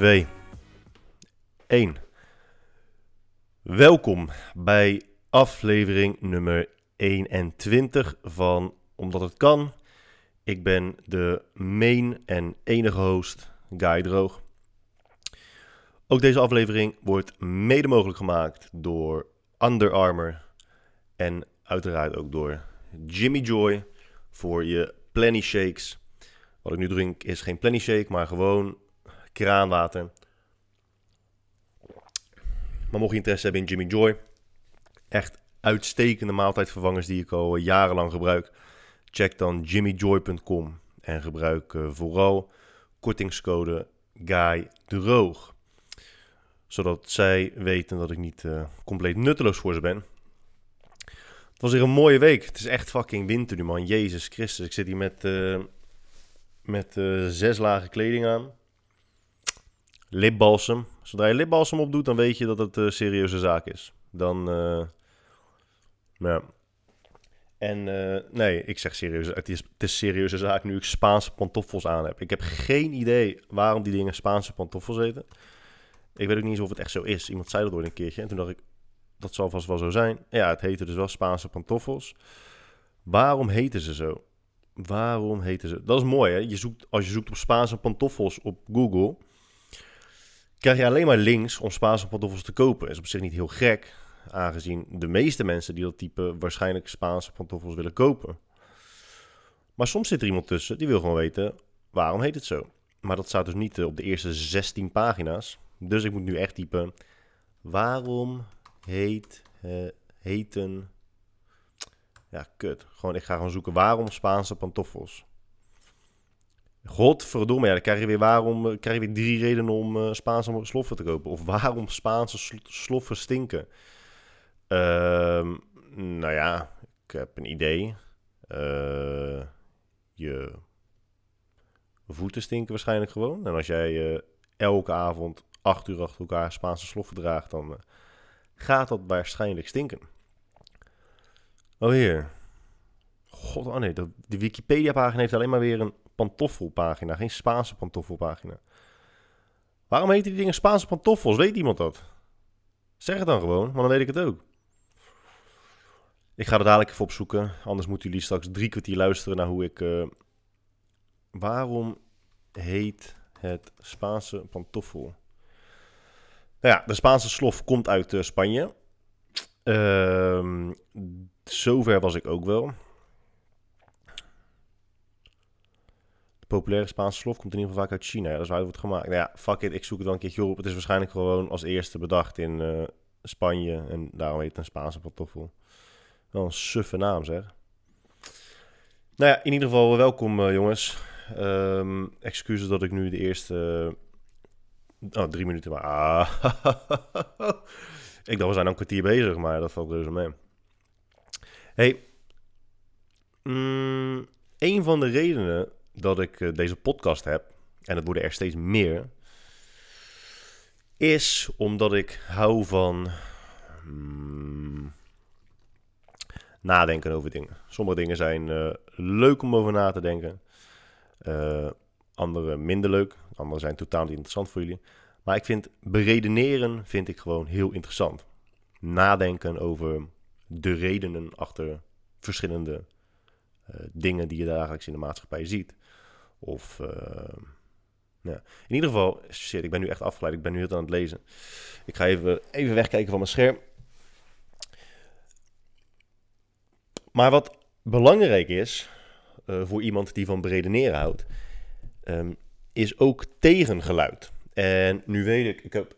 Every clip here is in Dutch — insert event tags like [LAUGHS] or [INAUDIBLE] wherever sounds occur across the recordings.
2, 1. Welkom bij aflevering nummer 21 van Omdat het kan. Ik ben de main en enige host, Guy Droog. Ook deze aflevering wordt mede mogelijk gemaakt door Under Armour en uiteraard ook door Jimmy Joy voor je Plenty Shakes. Wat ik nu drink is geen Plenty Shake, maar gewoon kraanwater. Maar mocht je interesse hebben in Jimmy Joy, echt uitstekende maaltijdvervangers die ik al jarenlang gebruik, check dan jimmyjoy.com en gebruik uh, vooral kortingscode Guy Droog. Zodat zij weten dat ik niet uh, compleet nutteloos voor ze ben. Het was weer een mooie week. Het is echt fucking winter nu, man. Jezus Christus. Ik zit hier met, met zes lagen kleding aan lipbalsem. Zodra je lipbalsem opdoet, dan weet je dat het een serieuze zaak is. Dan, uh, ja. En uh, nee, ik zeg serieus, het is, het is serieuze zaak nu ik Spaanse pantoffels aan heb. Ik heb geen idee waarom die dingen Spaanse pantoffels heten. Ik weet ook niet of het echt zo is. Iemand zei dat ooit een keertje en toen dacht ik, dat zal vast wel zo zijn. Ja, het heette dus wel Spaanse pantoffels. Waarom heten ze zo? Waarom heten ze? Dat is mooi, hè? Je zoekt, als je zoekt op Spaanse pantoffels op Google, krijg je alleen maar links om Spaanse pantoffels te kopen. Is op zich niet heel gek, aangezien de meeste mensen die dat type waarschijnlijk Spaanse pantoffels willen kopen. Maar soms zit er iemand tussen die wil gewoon weten waarom heet het zo. Maar dat staat dus niet eh, op de eerste 16 pagina's. Dus ik moet nu echt typen waarom heet, uh, heten... Ja, kut. Gewoon, ik ga gewoon zoeken waarom Spaanse pantoffels. Godverdomme, ja, dan krijg je weer, waarom, eh, krijg je weer drie redenen om uh, Spaanse sloffen te kopen. Of waarom Spaanse sloffen stinken. Uh, nou ja, ik heb een idee. Uh, je voeten stinken waarschijnlijk gewoon. En als jij elke avond acht uur achter elkaar Spaanse sloffen draagt, dan gaat dat waarschijnlijk stinken. Oh heer. God, oh nee, de, de Wikipedia-pagina heeft alleen maar weer een pantoffelpagina, geen Spaanse pantoffelpagina. Waarom heten die dingen Spaanse pantoffels? Weet iemand dat? Zeg het dan gewoon, maar dan weet ik het ook. Ik ga er dadelijk even opzoeken, anders moeten jullie straks drie kwartier luisteren naar hoe ik... Uh... waarom heet het Spaanse pantoffel? Nou ja, de Spaanse slof komt uit uh, Spanje. Uh, zover was ik ook wel. Populaire Spaanse slof komt in ieder geval vaak uit China. Dat is waar het wordt gemaakt. Nou ja, fuck it, ik zoek het wel een keertje op. Het is waarschijnlijk gewoon als eerste bedacht in uh, Spanje. En daarom heet het een Spaanse pantoffel. Wel een suffe naam zeg. Nou ja, in ieder geval welkom uh, jongens. Um, excuses dat ik nu de eerste... Uh, oh, drie minuten maar... Ah. [LAUGHS] ik dacht, we zijn al een kwartier bezig, maar dat valt reuze mee. Hey, mm, een van de redenen dat ik uh, deze podcast heb, en het worden er steeds meer, is omdat ik hou van hmm, nadenken over dingen. Sommige dingen zijn uh, leuk om over na te denken, uh, andere minder leuk, andere zijn totaal niet interessant voor jullie. Maar ik vind beredeneren vind ik gewoon heel interessant. Nadenken over de redenen achter verschillende dingen die je dagelijks in de maatschappij ziet. Of, uh, ja. In ieder geval, ik ben nu echt afgeleid. Ik ben nu heel aan het lezen. Ik ga even, even wegkijken van mijn scherm. Maar wat belangrijk is uh, voor iemand die van beredeneren houdt, um, is ook tegengeluid. En nu weet ik, ik heb,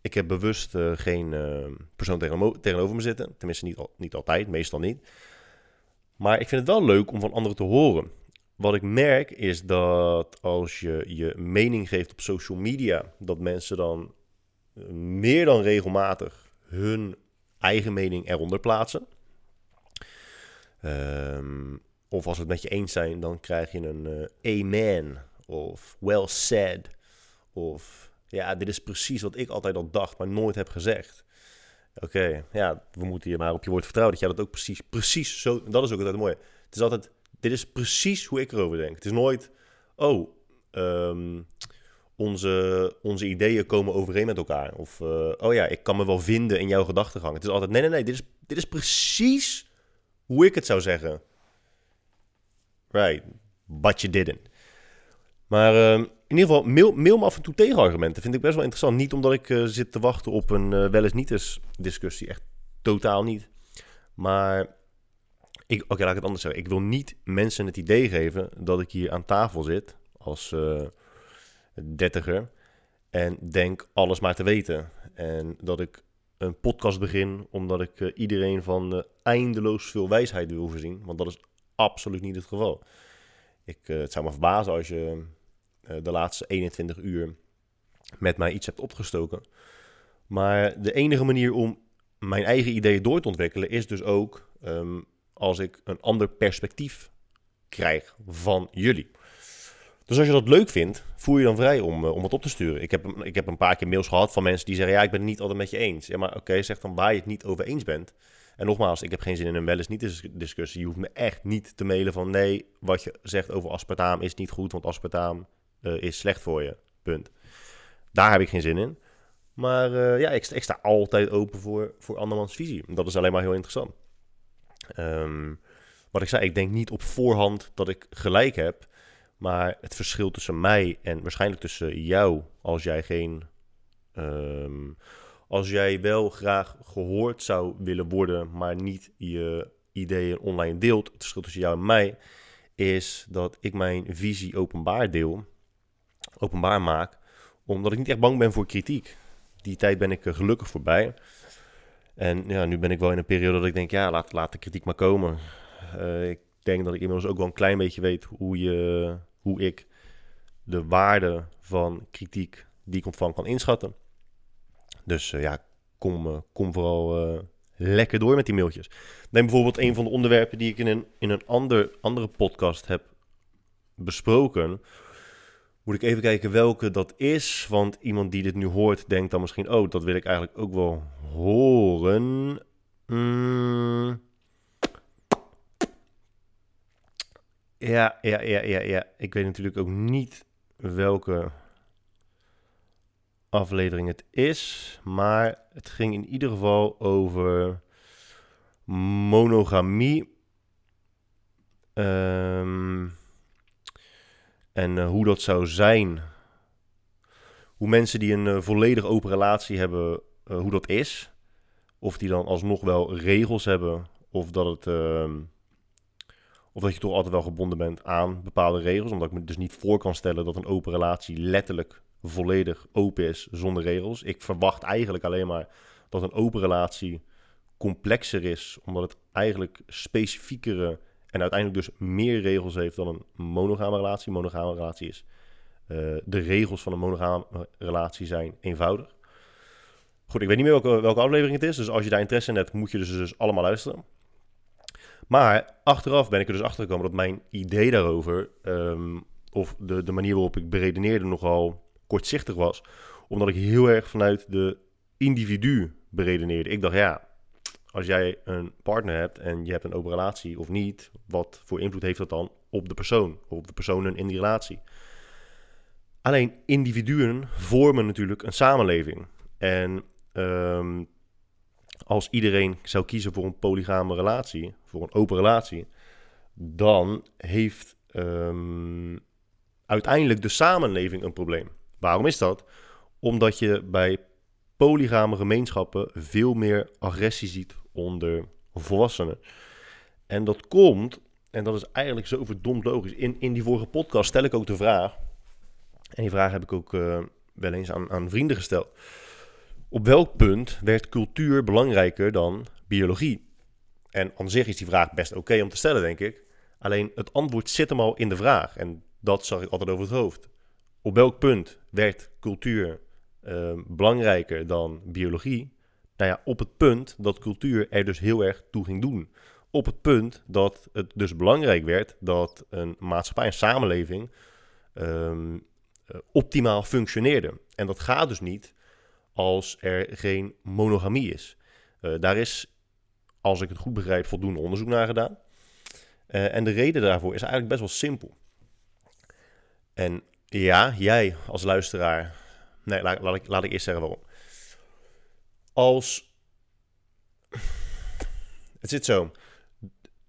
ik heb bewust uh, geen persoon tegenover, me zitten. Tenminste, niet, niet altijd, meestal niet. Maar ik vind het wel leuk om van anderen te horen wat ik merk is dat als je je mening geeft op social media, dat mensen dan eh, meer dan regelmatig hun eigen mening eronder plaatsen. Um, of als we het met je eens zijn, dan krijg je een uh, amen of well said. Of ja, dit is precies wat ik altijd al dacht, maar nooit heb gezegd. Oké, ja, we moeten je maar op je woord vertrouwen dat jij dat ook precies, precies zo. Dat is ook altijd mooi. Het is altijd dit is precies hoe ik erover denk. Het is nooit, oh, um, onze, onze ideeën komen overeen met elkaar. Of, eh, oh ja, ik kan me wel vinden in jouw gedachtegang. Het is altijd, nee, nee, nee, dit is, dit is precies hoe ik het zou zeggen. Right, but you didn't. Maar ehm, in ieder geval, mail, mail me af en toe tegenargumenten. Vind ik best wel interessant. Niet omdat ik uh, zit te wachten op een uh, wel eens niet eens discussie. Echt totaal niet. Maar, oké, laat ik het anders zeggen. Ik wil niet mensen het idee geven dat ik hier aan tafel zit als uh, dertiger. En denk alles maar te weten. En dat ik een podcast begin omdat ik iedereen van eindeloos veel wijsheid wil voorzien. Want dat is absoluut niet het geval. Ik, het zou me verbazen als je eh, de laatste 21 uur met mij iets hebt opgestoken. Maar de enige manier om mijn eigen ideeën door te ontwikkelen is dus ook ehm, als ik een ander perspectief krijg van jullie. Dus als je dat leuk vindt, voel je dan vrij om, uh, om het op te sturen. Ik heb, ik heb een paar keer mails gehad van mensen die zeggen: Ja, ik ben het niet altijd met je eens. Ja, maar oké, zeg dan waar je het niet over eens bent. En nogmaals, ik heb geen zin in een wel eens niet discussie. Je hoeft me echt niet te mailen van: Nee, wat je zegt over aspartaam is niet goed, want aspartaam uh, is slecht voor je. Punt. Daar heb ik geen zin in. Maar uh, ja, ik, ik, sta altijd open voor, voor andermans visie. Dat is alleen maar heel interessant. Um, wat ik zei, ik denk niet op voorhand dat ik gelijk heb. Maar het verschil tussen mij en waarschijnlijk tussen jou, als jij geen. Um, als jij wel graag gehoord zou willen worden, maar niet je ideeën online deelt. Het verschil tussen jou en mij is dat ik mijn visie openbaar deel openbaar maak. Omdat ik niet echt bang ben voor kritiek. Die tijd ben ik gelukkig voorbij. En ja, nu ben ik wel in een periode dat ik denk, ja, laat, laat de kritiek maar komen. Uh, ik denk dat ik inmiddels ook wel een klein beetje weet hoe, je, hoe ik de waarde van kritiek die ik ontvang kan inschatten. Dus uh, ja, kom, uh, kom vooral lekker door met die mailtjes. Neem bijvoorbeeld een van de onderwerpen die ik in een, in een ander, andere podcast heb besproken. Moet ik even kijken welke dat is. Want iemand die dit nu hoort, denkt dan misschien: Oh, dat wil ik eigenlijk ook wel horen. Mm. Ja, ja, ja, ja, ja. Ik weet natuurlijk ook niet welke aflevering het is. Maar het ging in ieder geval over monogamie. Um, en uh, hoe dat zou zijn. Hoe mensen die een uh, volledig open relatie hebben, uh, hoe dat is. Of die dan alsnog wel regels hebben. Of dat, het, ehm, of dat je toch altijd wel gebonden bent aan bepaalde regels. Omdat ik me dus niet voor kan stellen dat een open relatie letterlijk volledig open is zonder regels. Ik verwacht eigenlijk alleen maar dat een open relatie complexer is. Omdat het eigenlijk specifiekere en uiteindelijk dus meer regels heeft dan een monogame relatie. Monogame relatie is. Uh, de regels van een monogame relatie zijn eenvoudig. Goed, ik weet niet meer welke, welke aflevering het is. Dus als je daar interesse in hebt, moet je dus, dus allemaal luisteren. Maar achteraf ben ik er dus achter gekomen dat mijn idee daarover, um, of de, de manier waarop ik beredeneerde, nogal kortzichtig was. Omdat ik heel erg vanuit de individu beredeneerde. Ik dacht, ja, als jij een partner hebt en je hebt een open relatie of niet, wat voor invloed heeft dat dan op de persoon, op de personen in die relatie? Alleen individuen vormen natuurlijk een samenleving. En um, als iedereen zou kiezen voor een polygame relatie, voor een open relatie, dan heeft um, uiteindelijk de samenleving een probleem. Waarom is dat? Omdat je bij polygame gemeenschappen veel meer agressie ziet onder volwassenen. En dat komt, en dat is eigenlijk zo verdomd logisch. In, in die vorige podcast stel ik ook de vraag, en die vraag heb ik ook uh, wel eens aan, aan vrienden gesteld. Op welk punt werd cultuur belangrijker dan biologie? En aan zich is die vraag best oké om te stellen, denk ik. Alleen het antwoord zit hem al in de vraag. En dat zag ik altijd over het hoofd. Op welk punt werd cultuur uh, belangrijker dan biologie? Nou ja, op het punt dat cultuur er dus heel erg toe ging doen. Op het punt dat het dus belangrijk werd dat een maatschappij, een samenleving, um, optimaal functioneerde. En dat gaat dus niet als er geen monogamie is. Uh, daar is, als ik het goed begrijp, voldoende onderzoek naar gedaan. Uh, en de reden daarvoor is eigenlijk best wel simpel. En Ja, jij als luisteraar. Nee, laat, ik, laat ik eerst zeggen waarom. Als. Het zit zo.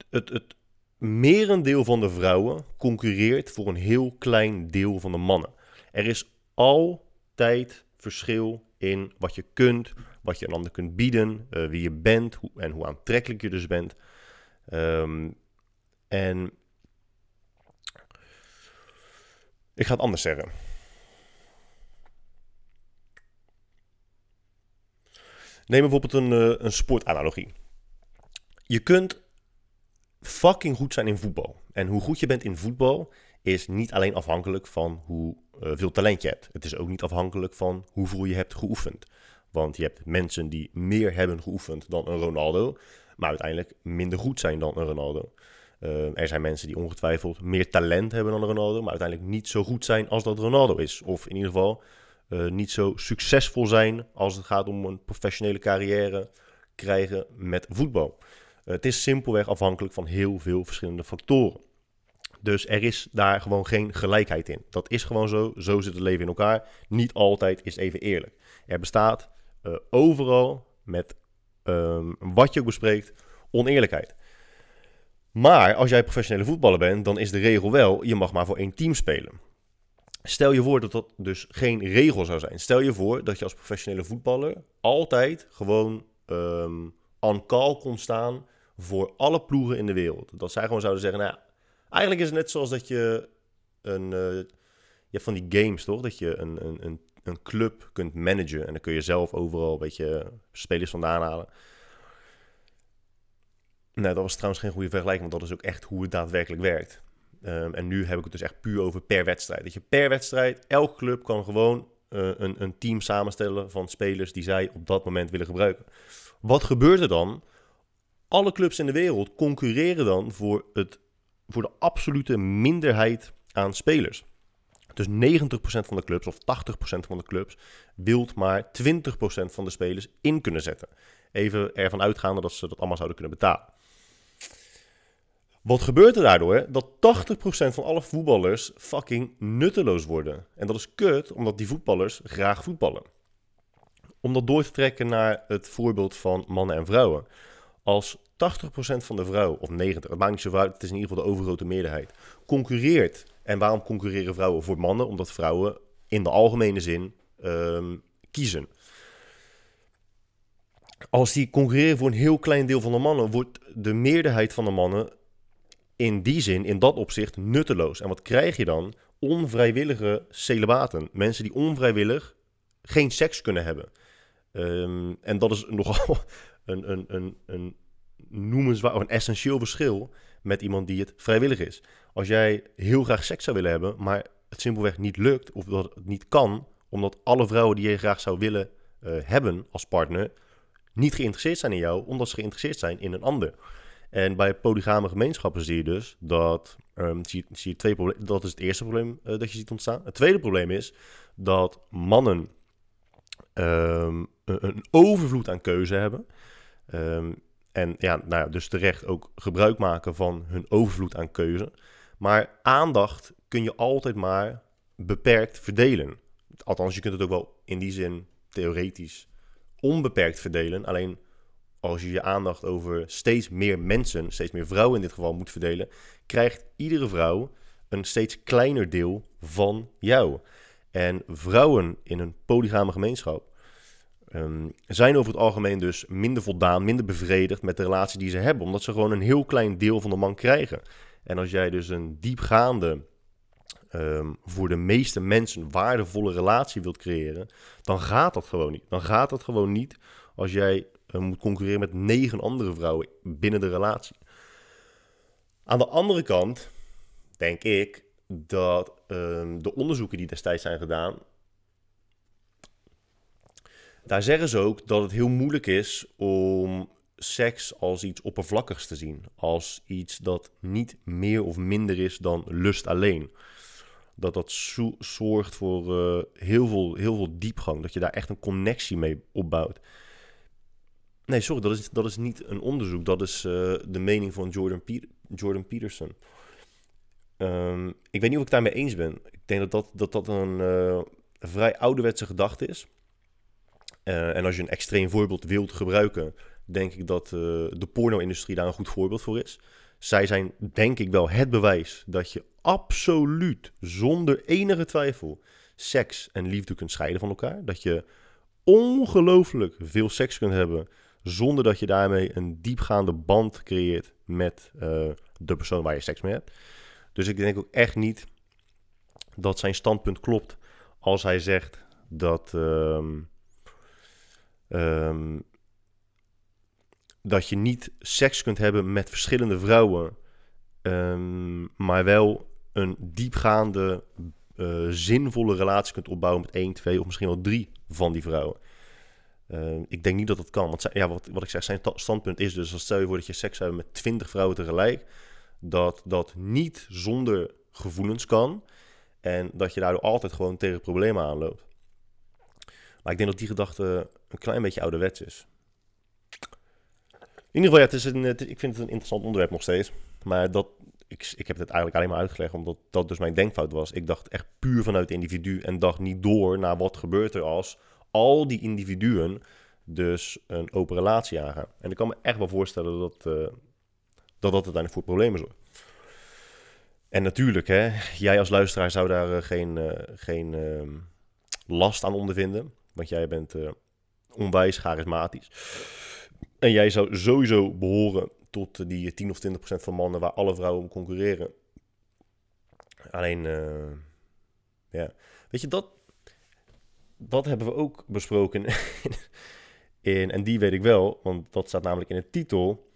Het, het merendeel van de vrouwen concurreert voor een heel klein deel van de mannen. Er is altijd verschil in wat je kunt, wat je een ander kunt bieden, uh, wie je bent hoe, en hoe aantrekkelijk je dus bent. Um, en ik ga het anders zeggen. Neem bijvoorbeeld een, uh, een sportanalogie. Je kunt fucking goed zijn in voetbal. En hoe goed je bent in voetbal is niet alleen afhankelijk van hoe uh, veel talent je hebt. Het is ook niet afhankelijk van hoeveel je hebt geoefend. Want je hebt mensen die meer hebben geoefend dan een Ronaldo, maar uiteindelijk minder goed zijn dan een Ronaldo. Uh, er zijn mensen die ongetwijfeld meer talent hebben dan Ronaldo, maar uiteindelijk niet zo goed zijn als dat Ronaldo is. Of in ieder geval uh, niet zo succesvol zijn als het gaat om een professionele carrière krijgen met voetbal. Uh, het is simpelweg afhankelijk van heel veel verschillende factoren. Dus er is daar gewoon geen gelijkheid in. Dat is gewoon zo. Zo zit het leven in elkaar. Niet altijd is even eerlijk. Er bestaat uh, overal met um, wat je ook bespreekt oneerlijkheid. Maar als jij professionele voetballer bent, dan is de regel wel: je mag maar voor één team spelen. Stel je voor dat dat dus geen regel zou zijn. Stel je voor dat je als professionele voetballer altijd gewoon um, on call kon staan voor alle ploegen in de wereld. Dat zij gewoon zouden zeggen: nou, eigenlijk is het net zoals dat je een. Uh, je van die games toch? Dat je een, een, een een club kunt managen. En dan kun je zelf overal een beetje spelers vandaan halen. Nee, dat was trouwens geen goede vergelijking, want dat is ook echt hoe het daadwerkelijk werkt. Um, en nu heb ik het dus echt puur over per wedstrijd. Dat je per wedstrijd, elke club kan gewoon uh, een, een team samenstellen van spelers die zij op dat moment willen gebruiken. Wat gebeurt er dan? Alle clubs in de wereld concurreren dan voor, het, voor de absolute minderheid aan spelers. Dus 90% van de clubs of 80% van de clubs wilt maar 20% van de spelers in kunnen zetten. Even ervan uitgaande dat ze dat allemaal zouden kunnen betalen. Wat gebeurt er daardoor? Dat 80% van alle voetballers fucking nutteloos worden. En dat is kut, omdat die voetballers graag voetballen. Om dat door te trekken naar het voorbeeld van mannen en vrouwen. Als 80% van de vrouwen, of 90%, het maakt niet zo uit, het is in ieder geval de overgrote meerderheid, concurreert en waarom concurreren vrouwen voor mannen? Omdat vrouwen in de algemene zin um, kiezen. Als die concurreren voor een heel klein deel van de mannen, wordt de meerderheid van de mannen in die zin, in dat opzicht, nutteloos. En wat krijg je dan? Onvrijwillige celibaten. Mensen die onvrijwillig geen seks kunnen hebben. Um, en dat is [LAUGHS] nogal een, een, een, een een essentieel verschil met iemand die het vrijwillig is. Als jij heel graag seks zou willen hebben, maar het simpelweg niet lukt of dat het niet kan, omdat alle vrouwen die je graag zou willen uh, hebben als partner niet geïnteresseerd zijn in jou, omdat ze geïnteresseerd zijn in een ander. En bij polygame gemeenschappen zie je dus dat, um, zie, je twee problemen. Dat is het eerste probleem uh, dat je ziet ontstaan. Het tweede probleem is dat mannen um, een, overvloed aan keuze hebben. Um, en ja, nou ja, dus terecht ook gebruik maken van hun overvloed aan keuze. Maar aandacht kun je altijd maar beperkt verdelen. Althans, je kunt het ook wel in die zin theoretisch onbeperkt verdelen. Alleen als je je aandacht over steeds meer mensen, steeds meer vrouwen in dit geval moet verdelen, krijgt iedere vrouw een steeds kleiner deel van jou. En vrouwen in een polygame gemeenschap um, zijn over het algemeen dus minder voldaan, minder bevredigd met de relatie die ze hebben, omdat ze gewoon een heel klein deel van de man krijgen. En als jij dus een diepgaande, um, voor de meeste mensen waardevolle relatie wilt creëren, dan gaat dat gewoon niet. Dan gaat dat gewoon niet als jij moet concurreren met negen andere vrouwen binnen de relatie. Aan de andere kant denk ik dat um, de onderzoeken die destijds zijn gedaan daar zeggen ze ook dat het heel moeilijk is om seks als iets oppervlakkigs te zien. Als iets dat niet meer of minder is dan lust alleen. Dat dat zorgt voor uh, heel, veel, heel veel diepgang. Dat je daar echt een connectie mee opbouwt. Nee, sorry, dat is, dat is niet een onderzoek. Dat is uh, de mening van Jordan, Jordan Peterson. Ehm, ik weet niet of ik daarmee eens ben. Ik denk dat dat, dat, dat een uh, vrij ouderwetse gedachte is. Uh, en als je een extreem voorbeeld wilt gebruiken, denk ik dat de porno-industrie daar een goed voorbeeld voor is. Zij zijn, denk ik wel, het bewijs dat je absoluut, zonder enige twijfel, seks en liefde kunt scheiden van elkaar. Dat je ongelooflijk veel seks kunt hebben zonder dat je daarmee een diepgaande band creëert met uh, de persoon waar je seks mee hebt. Dus ik denk ook echt niet dat zijn standpunt klopt als hij zegt dat, um, um, dat je niet seks kunt hebben met verschillende vrouwen, um, maar wel een diepgaande, uh, zinvolle relatie kunt opbouwen met één, twee of misschien wel drie van die vrouwen. Uh, ik denk niet dat dat kan. Want ja, wat, wat ik zeg, zijn standpunt is dus... als stel je voor dat je seks hebt met twintig vrouwen tegelijk... dat dat niet zonder gevoelens kan... en dat je daardoor altijd gewoon tegen problemen aanloopt. Maar ik denk dat die gedachte een klein beetje ouderwets is. In ieder geval, ja, het is een, ik vind het een interessant onderwerp nog steeds. Maar dat, ik, ik heb het eigenlijk alleen maar uitgelegd omdat dat dus mijn denkfout was. Ik dacht echt puur vanuit individu en dacht niet door naar wat gebeurt er als al die individuen dus een open relatie aangaan. En ik kan me echt wel voorstellen dat uh, dat, dat uiteindelijk voor problemen zorgt. En natuurlijk, hè, jij als luisteraar zou daar uh, geen, uh, geen ehm, last aan ondervinden. Want jij bent onwijs charismatisch. En jij zou sowieso behoren tot die 10 of 20 procent van mannen waar alle vrouwen om concurreren. Alleen, ja. Weet je, dat, dat hebben we ook besproken. [LAUGHS] in, en die weet ik wel, want dat staat namelijk in de titel.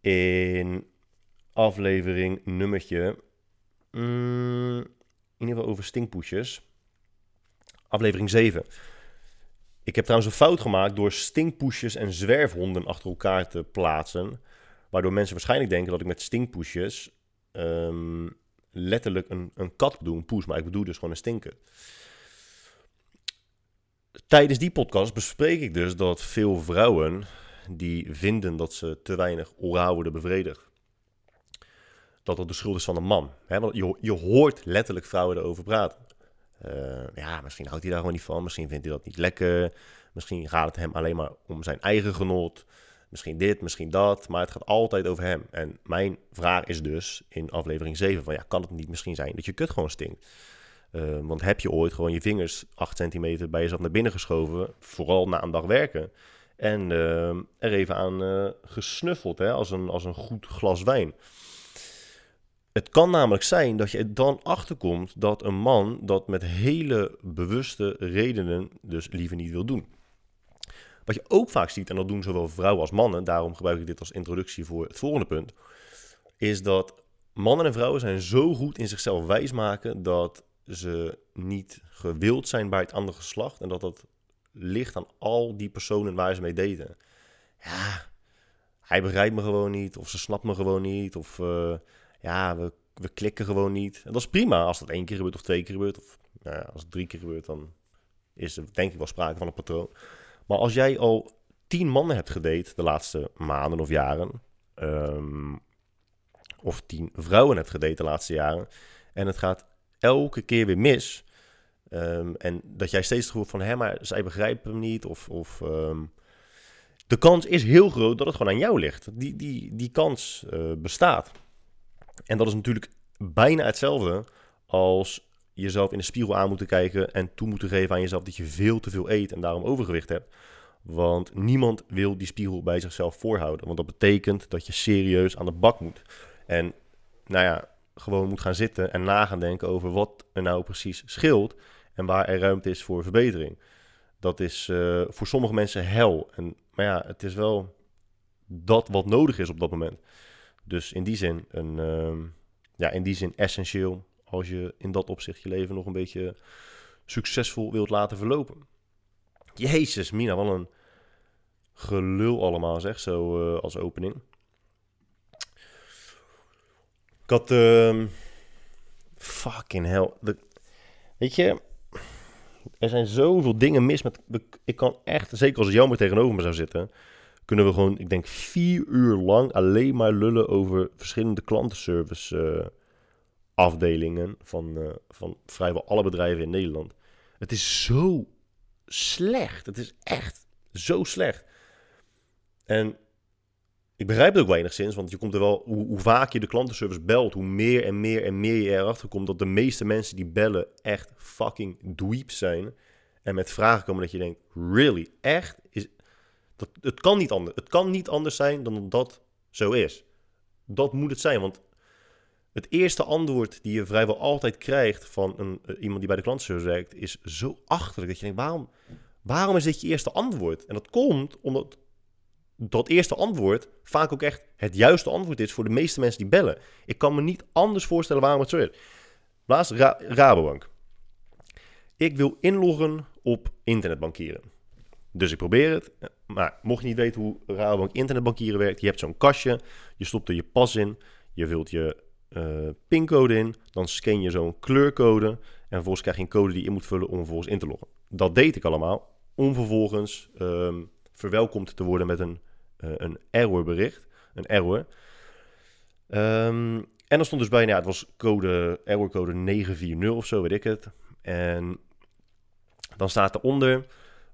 In aflevering nummertje. Mm, in ieder geval over stinkpoesjes. Aflevering 7. Ik heb trouwens een fout gemaakt door stinkpoesjes en zwerfhonden achter elkaar te plaatsen. Waardoor mensen waarschijnlijk denken dat ik met stinkpoesjes um, letterlijk een, een kat bedoel, een poes. Maar ik bedoel dus gewoon een stinker tijdens die podcast bespreek ik dus dat veel vrouwen die vinden dat ze te weinig oraal worden bevredigd, dat dat de schuld is van een man. want je, je hoort letterlijk vrouwen erover praten. Uh, ja, misschien houdt hij daar gewoon niet van, misschien vindt hij dat niet lekker, misschien gaat het hem alleen maar om zijn eigen genot, misschien dit, misschien dat, maar het gaat altijd over hem. En mijn vraag is dus in aflevering 7 van ja, kan het niet misschien zijn dat je kut gewoon stinkt? Uh, want heb je ooit gewoon je vingers 8 centimeter bij jezelf naar binnen geschoven, vooral na een dag werken, en uh, er even aan uh, gesnuffeld, hè, als, een, als een goed glas wijn. Het kan namelijk zijn dat je er dan achterkomt dat een man dat met hele bewuste redenen dus liever niet wil doen. Wat je ook vaak ziet, en dat doen zowel vrouwen als mannen, daarom gebruik ik dit als introductie voor het volgende punt, is dat mannen en vrouwen zijn zo goed in zichzelf wijsmaken dat ze niet gewild zijn bij het andere geslacht. En dat dat ligt aan al die personen waar ze mee daten. Ja, hij begrijpt me gewoon niet. Of ze snapt me gewoon niet. Of uh, ja, we, we klikken gewoon niet. En dat is prima als dat één keer gebeurt of twee keer gebeurt. Of nou ja, als het drie keer gebeurt, dan is er denk ik wel sprake van een patroon. Maar als jij al tien mannen hebt gedate de laatste maanden of jaren. Um, of tien vrouwen hebt gedate de laatste jaren. En het gaat elke keer weer mis. Um, en dat jij steeds het gevoel van, hé, maar zij begrijpen hem niet. Of, of um, de kans is heel groot dat het gewoon aan jou ligt. Die, die, die kans uh, bestaat. En dat is natuurlijk bijna hetzelfde als jezelf in de spiegel aan moeten kijken en toe moeten geven aan jezelf dat je veel te veel eet en daarom overgewicht hebt. Want niemand wil die spiegel bij zichzelf voorhouden. Want dat betekent dat je serieus aan de bak moet. En nou ja, gewoon moet gaan zitten en na gaan denken over wat er nou precies scheelt en waar er ruimte is voor verbetering. Dat is uh, voor sommige mensen hel. En, maar ja, het is wel dat wat nodig is op dat moment. Dus in die zin, een, uh, ja, in die zin essentieel als je in dat opzicht je leven nog een beetje succesvol wilt laten verlopen. Jezus, Mina, wat een gelul allemaal zeg, zo uh, als opening. Ik had... Uh, fucking hell. Weet je... Er zijn zoveel dingen mis met... Ik kan echt, zeker als Jammer tegenover me zou zitten... Kunnen we gewoon, ik denk, vier uur lang alleen maar lullen over verschillende klantenservice uh, afdelingen van, eh, van vrijwel alle bedrijven in Nederland. Het is zo slecht. Het is echt zo slecht. En ik begrijp het ook wel enigszins, want je komt er wel, hoe, hoe, vaak je de klantenservice belt, hoe meer en meer en meer je erachter komt dat de meeste mensen die bellen echt fucking dweeps zijn. En met vragen komen dat je denkt, really, echt? Is, dat, het, kan niet anders. het kan niet anders zijn dan dat zo is. Dat moet het zijn, want het eerste antwoord die je vrijwel altijd krijgt van een, eh, iemand die bij de klantenservice werkt, is zo achterlijk dat je denkt, waarom, waarom is dit je eerste antwoord? En dat komt omdat dat eerste antwoord vaak ook echt het juiste antwoord is voor de meeste mensen die bellen. Ik kan me niet anders voorstellen waarom het zo is. Laatst Rabobank. Ik wil inloggen op internetbankieren. Dus ik probeer het. Maar mocht je niet weten hoe Rabobank internetbankieren werkt, je hebt zo'n kastje, je stopt er je pas in, je vult je uh, pincode in, dan scan je zo'n kleurcode en vervolgens krijg je een code die je in moet vullen om vervolgens in te loggen. Dat deed ik allemaal om vervolgens um, verwelkomd te worden met een, uh, een errorbericht, een error. Um, en er stond dus bij, nou het was code, errorcode 940 of zo, weet ik het. En dan staat eronder,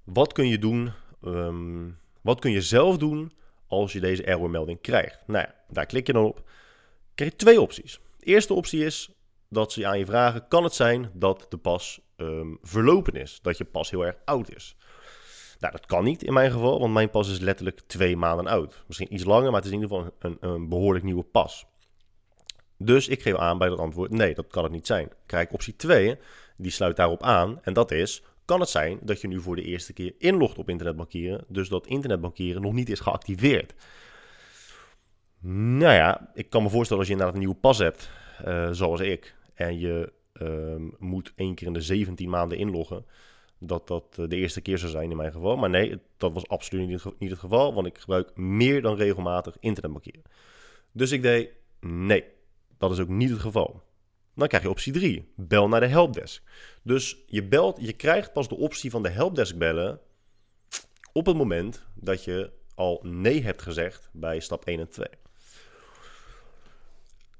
wat kun je doen, um, wat kun je zelf doen als je deze errormelding krijgt? Nou ja, daar klik je dan op. Krijg je twee opties. De eerste optie is dat ze aan je vragen, kan het zijn dat de pas um, verlopen is? Dat je pas heel erg oud is? Nou, dat kan niet in mijn geval, want mijn pas is letterlijk twee maanden oud. Misschien iets langer, maar het is in ieder geval een, een behoorlijk nieuwe pas. Dus ik geef aan bij dat antwoord, nee, dat kan het niet zijn. Kijk, optie 2, die sluit daarop aan. En dat is, kan het zijn dat je nu voor de eerste keer inlogt op internetbankieren, dus dat internetbankieren nog niet is geactiveerd. Nou ja, ik kan me voorstellen als je inderdaad een nieuwe pas hebt, uh, zoals ik, en je uh, moet één keer in de 17 maanden inloggen, dat dat eh, de eerste keer zou zijn in mijn geval. Maar nee, dat was absoluut niet het geval, want ik gebruik meer dan regelmatig internetbankieren. Dus ik deed, nee, dat is ook niet het geval. Dan krijg je optie 3, bel naar de helpdesk. Dus je, belt, je krijgt pas de optie van de helpdesk bellen op het moment dat je al nee hebt gezegd bij stap 1 en 2.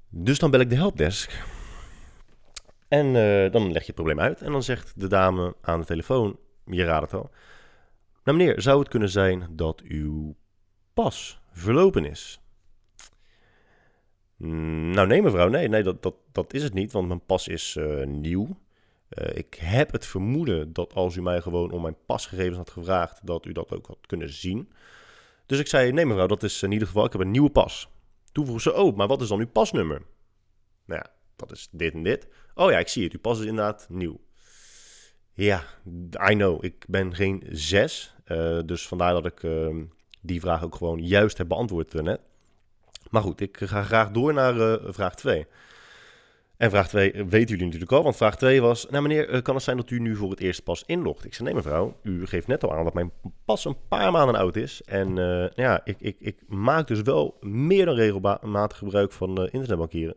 Dus dan bel ik de helpdesk. En uh, dan leg je het probleem uit. En dan zegt de dame aan de telefoon, je raadt het al. Nou meneer, zou het kunnen zijn dat uw pas verlopen is? Nou nee mevrouw, nee, nee dat, dat, dat is het niet, want mijn pas is uh, nieuw. Uh, ik heb het vermoeden dat als u mij gewoon om mijn pasgegevens had gevraagd, dat u dat ook had kunnen zien. Dus ik zei, nee mevrouw, dat is in ieder geval, ik heb een nieuwe pas. Toen vroeg ze, oh, maar wat is dan uw pasnummer? Nou ja, dat is dit en dit. Oh ja, ik zie het, uw pas is inderdaad nieuw. Ja, I know, ik ben geen zes. Uh, dus vandaar dat ik uh, die vraag ook gewoon juist heb beantwoord net. Maar goed, ik ga graag door naar uh, vraag 2. En vraag 2 weten jullie natuurlijk al, want vraag 2 was... Nou meneer, kan het zijn dat u nu voor het eerst pas inlogt? Ik zei, nee mevrouw, u geeft net al aan dat mijn pas een paar maanden oud is. En ja, ik, ik, ik maak dus wel meer dan regelmatig gebruik van internetbankieren.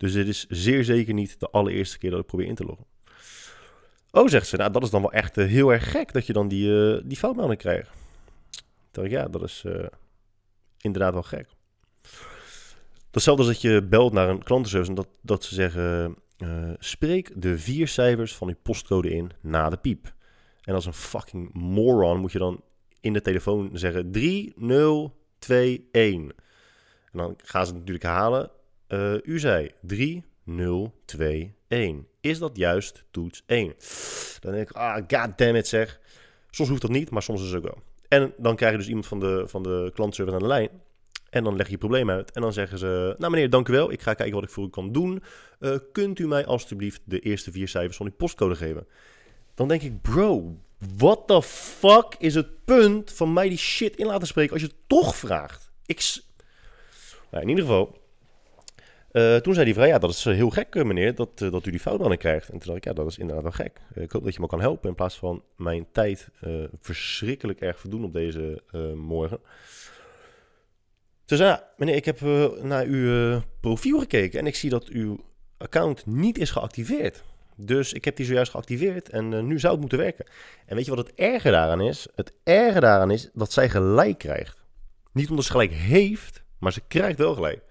Dus dit is zeer zeker niet de allereerste keer dat ik probeer in te loggen. Oh, zegt ze, nou dat is dan wel echt heel erg gek dat je dan die, uh, die foutmelding krijgt. dacht ik, ja, dat is uh, inderdaad wel gek. Datzelfde als dat je belt naar een klantenservice en dat, dat ze zeggen... Spreek de vier cijfers van uw postcode in na de piep. En als een fucking moron moet je dan in de telefoon zeggen 3021. En dan gaan ze het natuurlijk halen. Uh, u zei 3021. Is dat juist toets 1? Dan denk ik, ah, goddammit zeg. Soms hoeft dat niet, maar soms is het ook wel. En dan krijg je dus iemand van de, van de klantservice aan de lijn. En dan leg je je probleem uit. En dan zeggen ze: Nou, meneer, dank u wel. Ik ga kijken wat ik voor u kan doen. Uh, kunt u mij alstublieft de eerste vier cijfers van uw postcode geven? Dan denk ik: Bro, what the fuck is het punt van mij die shit in laten spreken als je het toch vraagt? Ik. Nou, in ieder geval. Uh, toen zei die vrouw, ja, dat is heel gek, meneer, dat, dat u die foutmannen krijgt. En toen dacht ik, ja, dat is inderdaad wel gek. Ik hoop dat je me kan helpen in plaats van mijn tijd verschrikkelijk erg verdoen op deze morgen. Toen zei ja, meneer, ik heb naar uw profiel gekeken en ik zie dat uw account niet is geactiveerd. Dus ik heb die zojuist geactiveerd en nu zou het moeten werken. En weet je wat het erge daaraan is? Het erge daaraan is dat zij gelijk krijgt. Niet omdat ze gelijk heeft, maar ze krijgt wel gelijk.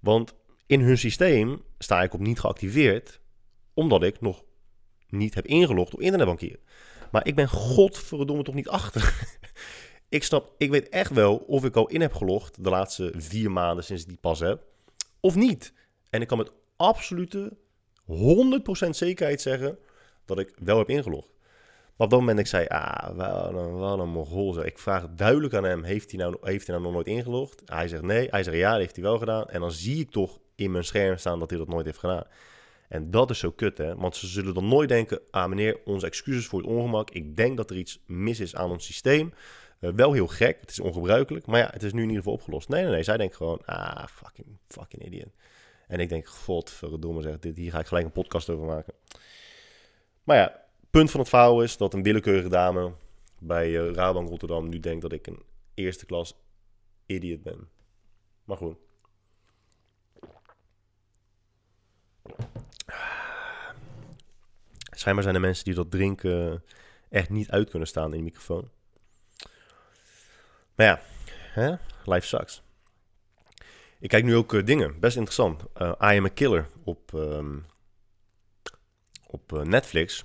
Want in hun systeem sta ik op niet geactiveerd, omdat ik nog niet heb ingelogd op internetbankieren. Maar ik ben godverdomme toch niet achter. [LAUGHS] ik snap, ik weet echt wel of ik al in heb gelogd de laatste vier maanden sinds ik die pas heb, of niet. En ik kan met absolute 100% zekerheid zeggen dat ik wel heb ingelogd. Maar op dat moment ik zei, ah, wat een, wat. Ik vraag duidelijk aan hem, heeft hij, nou, heeft hij nou nog nooit ingelogd? Hij zegt nee. Hij zegt ja, dat heeft hij wel gedaan. En dan zie ik toch in mijn scherm staan dat hij dat nooit heeft gedaan. En dat is zo kut, hè. Want ze zullen dan nooit denken, ah meneer, onze excuses voor het ongemak. Ik denk dat er iets mis is aan ons systeem. Uh, wel heel gek, het is ongebruikelijk. Maar ja, het is nu in ieder geval opgelost. Nee, nee, nee. Zij denkt gewoon, ah, fucking, fucking idiot. En ik denk, godverdomme zeg, dit, hier ga ik gelijk een podcast over maken. Maar ja, punt van het verhaal is dat een willekeurige dame bij uh, Rabank Rotterdam nu denkt dat ik een eerste klas idiot ben. Maar goed. Schijnbaar zijn er mensen die dat drinken echt niet uit kunnen staan in de microfoon. Maar ja, hè? life sucks. Ik kijk nu ook uh, dingen, best interessant. Uh, I Am a Killer op, um, op uh, Netflix.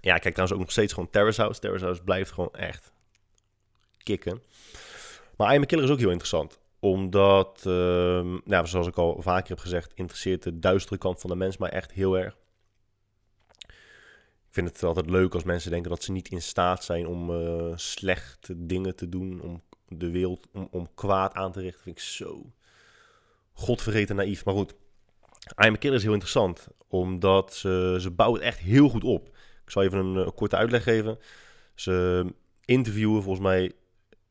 Ja, ik kijk trouwens ook nog steeds gewoon Terrace House. Terrace House blijft gewoon echt kicken. Maar I Am a Killer is ook heel interessant. Omdat, um, nou, zoals ik al vaker heb gezegd, interesseert de duistere kant van de mens mij echt heel erg. Ik vind het altijd leuk als mensen denken dat ze niet in staat zijn om uh, slechte dingen te doen, om de wereld, om, kwaad aan te richten. Vind ik zo godvergeten naïef. Maar goed, I Am a Killer is heel interessant, omdat ze, ze bouwen het echt heel goed op. Ik zal even een, een korte uitleg geven. Ze interviewen volgens mij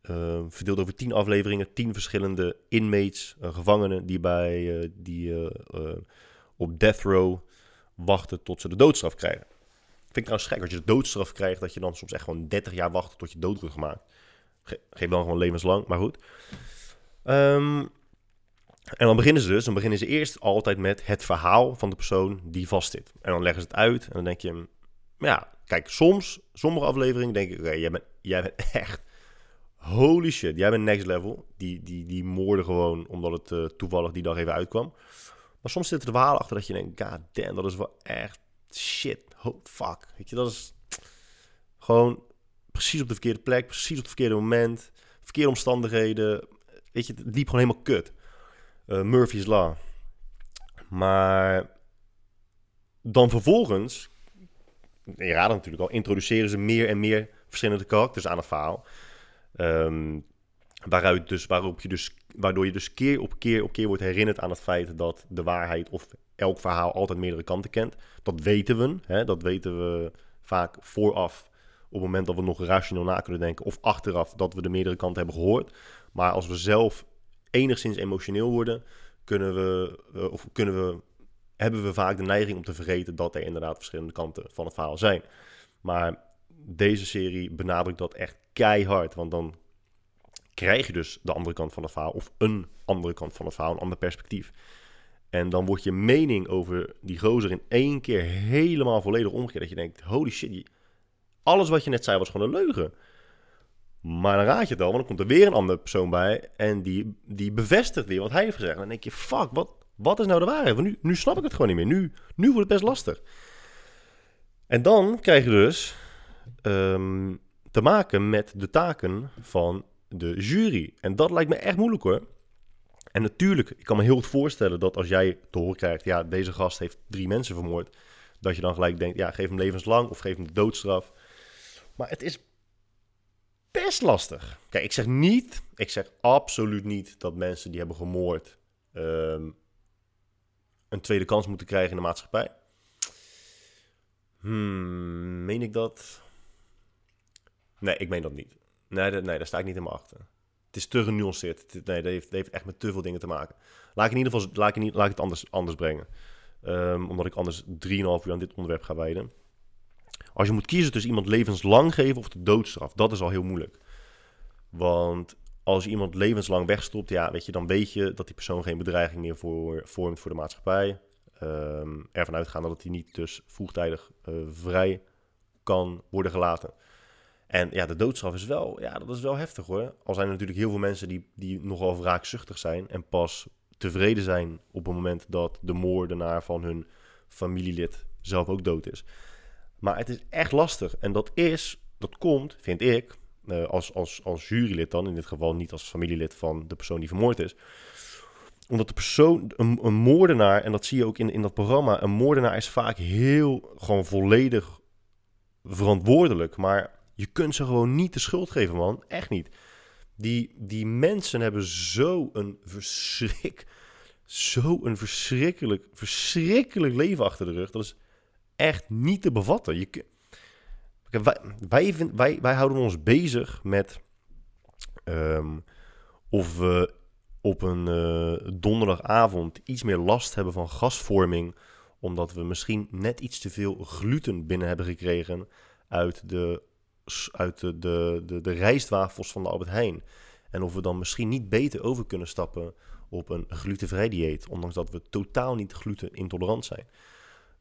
uh, verdeeld over tien afleveringen, tien verschillende inmates, uh, gevangenen die, bij, uh, die op death row wachten tot ze de doodstraf krijgen. Vind ik trouwens gek, als je de doodstraf krijgt, dat je dan soms echt gewoon 30 jaar wacht tot je dood wordt gemaakt. Ge geef dan gewoon levenslang, maar goed. Um, en dan beginnen ze dus, dan beginnen ze eerst altijd met het verhaal van de persoon die vastzit. En dan leggen ze het uit en dan denk je, ja, kijk, soms, sommige afleveringen denk ik, oké, jij, bent, jij bent echt, holy shit, jij bent next level. Die, die, die moorden gewoon omdat het uh, toevallig die dag even uitkwam. Maar soms zit er verhaal achter dat je denkt, god damn, dat is wel echt shit, oh, fuck. Weet je, dat is gewoon precies op de verkeerde plek, precies op het verkeerde moment, verkeerde omstandigheden. Weet je, het liep gewoon helemaal kut. Uh, Murphy's Law. Maar dan vervolgens, je raadt natuurlijk al, introduceren ze meer en meer verschillende karakters aan het verhaal. Um, waaruit dus, waarop je dus, waardoor je dus keer op keer op keer wordt herinnerd aan het feit dat de waarheid of elk verhaal altijd meerdere kanten kent. Dat weten we, hè? dat weten we vaak vooraf op het moment dat we nog rationeel na kunnen denken. Of achteraf dat we de meerdere kanten hebben gehoord. Maar als we zelf enigszins emotioneel worden, kunnen we, uh, of kunnen we, hebben we vaak de neiging om te vergeten dat er inderdaad verschillende kanten van het verhaal zijn. Maar deze serie benadrukt dat echt keihard, want dan krijg je dus de andere kant van het verhaal, of een andere kant van het verhaal, een ander perspectief. En dan wordt je mening over die gozer in één keer helemaal volledig omgekeerd. Dat je denkt, holy shit, alles wat je net zei was gewoon een leugen. Maar dan raad je het al, want dan komt er weer een andere persoon bij en die, die bevestigt weer wat hij heeft gezegd. En dan denk je, fuck, wat, wat is nou de waarheid? Want nu, nu snap ik het gewoon niet meer. Nu, nu wordt het best lastig. En dan krijg je dus um, te maken met de taken van de jury. En dat lijkt me echt moeilijk hoor. En natuurlijk, ik kan me heel goed voorstellen dat als jij te horen krijgt, ja, deze gast heeft drie mensen vermoord, dat je dan gelijk denkt, ja, geef hem levenslang of geef hem de doodstraf. Maar het is best lastig. Kijk, ik zeg niet, ik zeg absoluut niet dat mensen die hebben gemoord um, een tweede kans moeten krijgen in de maatschappij. Hmm, meen ik dat? Nee, ik meen dat niet. Nee, nee, daar sta ik niet helemaal achter. Het is te genuanceerd. Nee, dat heeft, dat heeft echt met te veel dingen te maken. Laat ik in ieder geval laat ik, niet, laat ik het anders, anders brengen. Um, omdat ik anders 3,5 uur aan dit onderwerp ga wijden. Als je moet kiezen tussen iemand levenslang geven of de doodstraf, dat is al heel moeilijk. Want als je iemand levenslang wegstopt, ja, weet je, dan weet je dat die persoon geen bedreiging meer vormt voor de maatschappij. Um, ervan uitgaan dat hij niet dus vroegtijdig uh, vrij kan worden gelaten. En ja, de doodstraf is wel, ja, dat is wel heftig hoor. Al zijn er natuurlijk heel veel mensen die, die nogal wraakzuchtig zijn en pas tevreden zijn op het moment dat de moordenaar van hun familielid zelf ook dood is. Maar het is echt lastig. En dat is, dat komt, vind ik, uh, als, als, als jurylid dan, in dit geval niet als familielid van de persoon die vermoord is. Omdat de persoon, een, een moordenaar, en dat zie je ook in, in dat programma, een moordenaar is vaak heel, gewoon volledig verantwoordelijk. Maar je kunt ze gewoon niet de schuld geven, man. Echt niet. Die, die mensen hebben zo een verschrik, zo een verschrikkelijk, verschrikkelijk leven achter de rug. Dat is echt niet te bevatten. Je, wij, wij, wij, wij houden ons bezig met ehm, of we op een uh, donderdagavond iets meer last hebben van gasvorming, omdat we misschien net iets te veel gluten binnen hebben gekregen uit de, uit de, de, de, rijstwafels van de Albert Heijn. En of we dan misschien niet beter over kunnen stappen op een glutenvrij dieet, ondanks dat we totaal niet glutenintolerant zijn.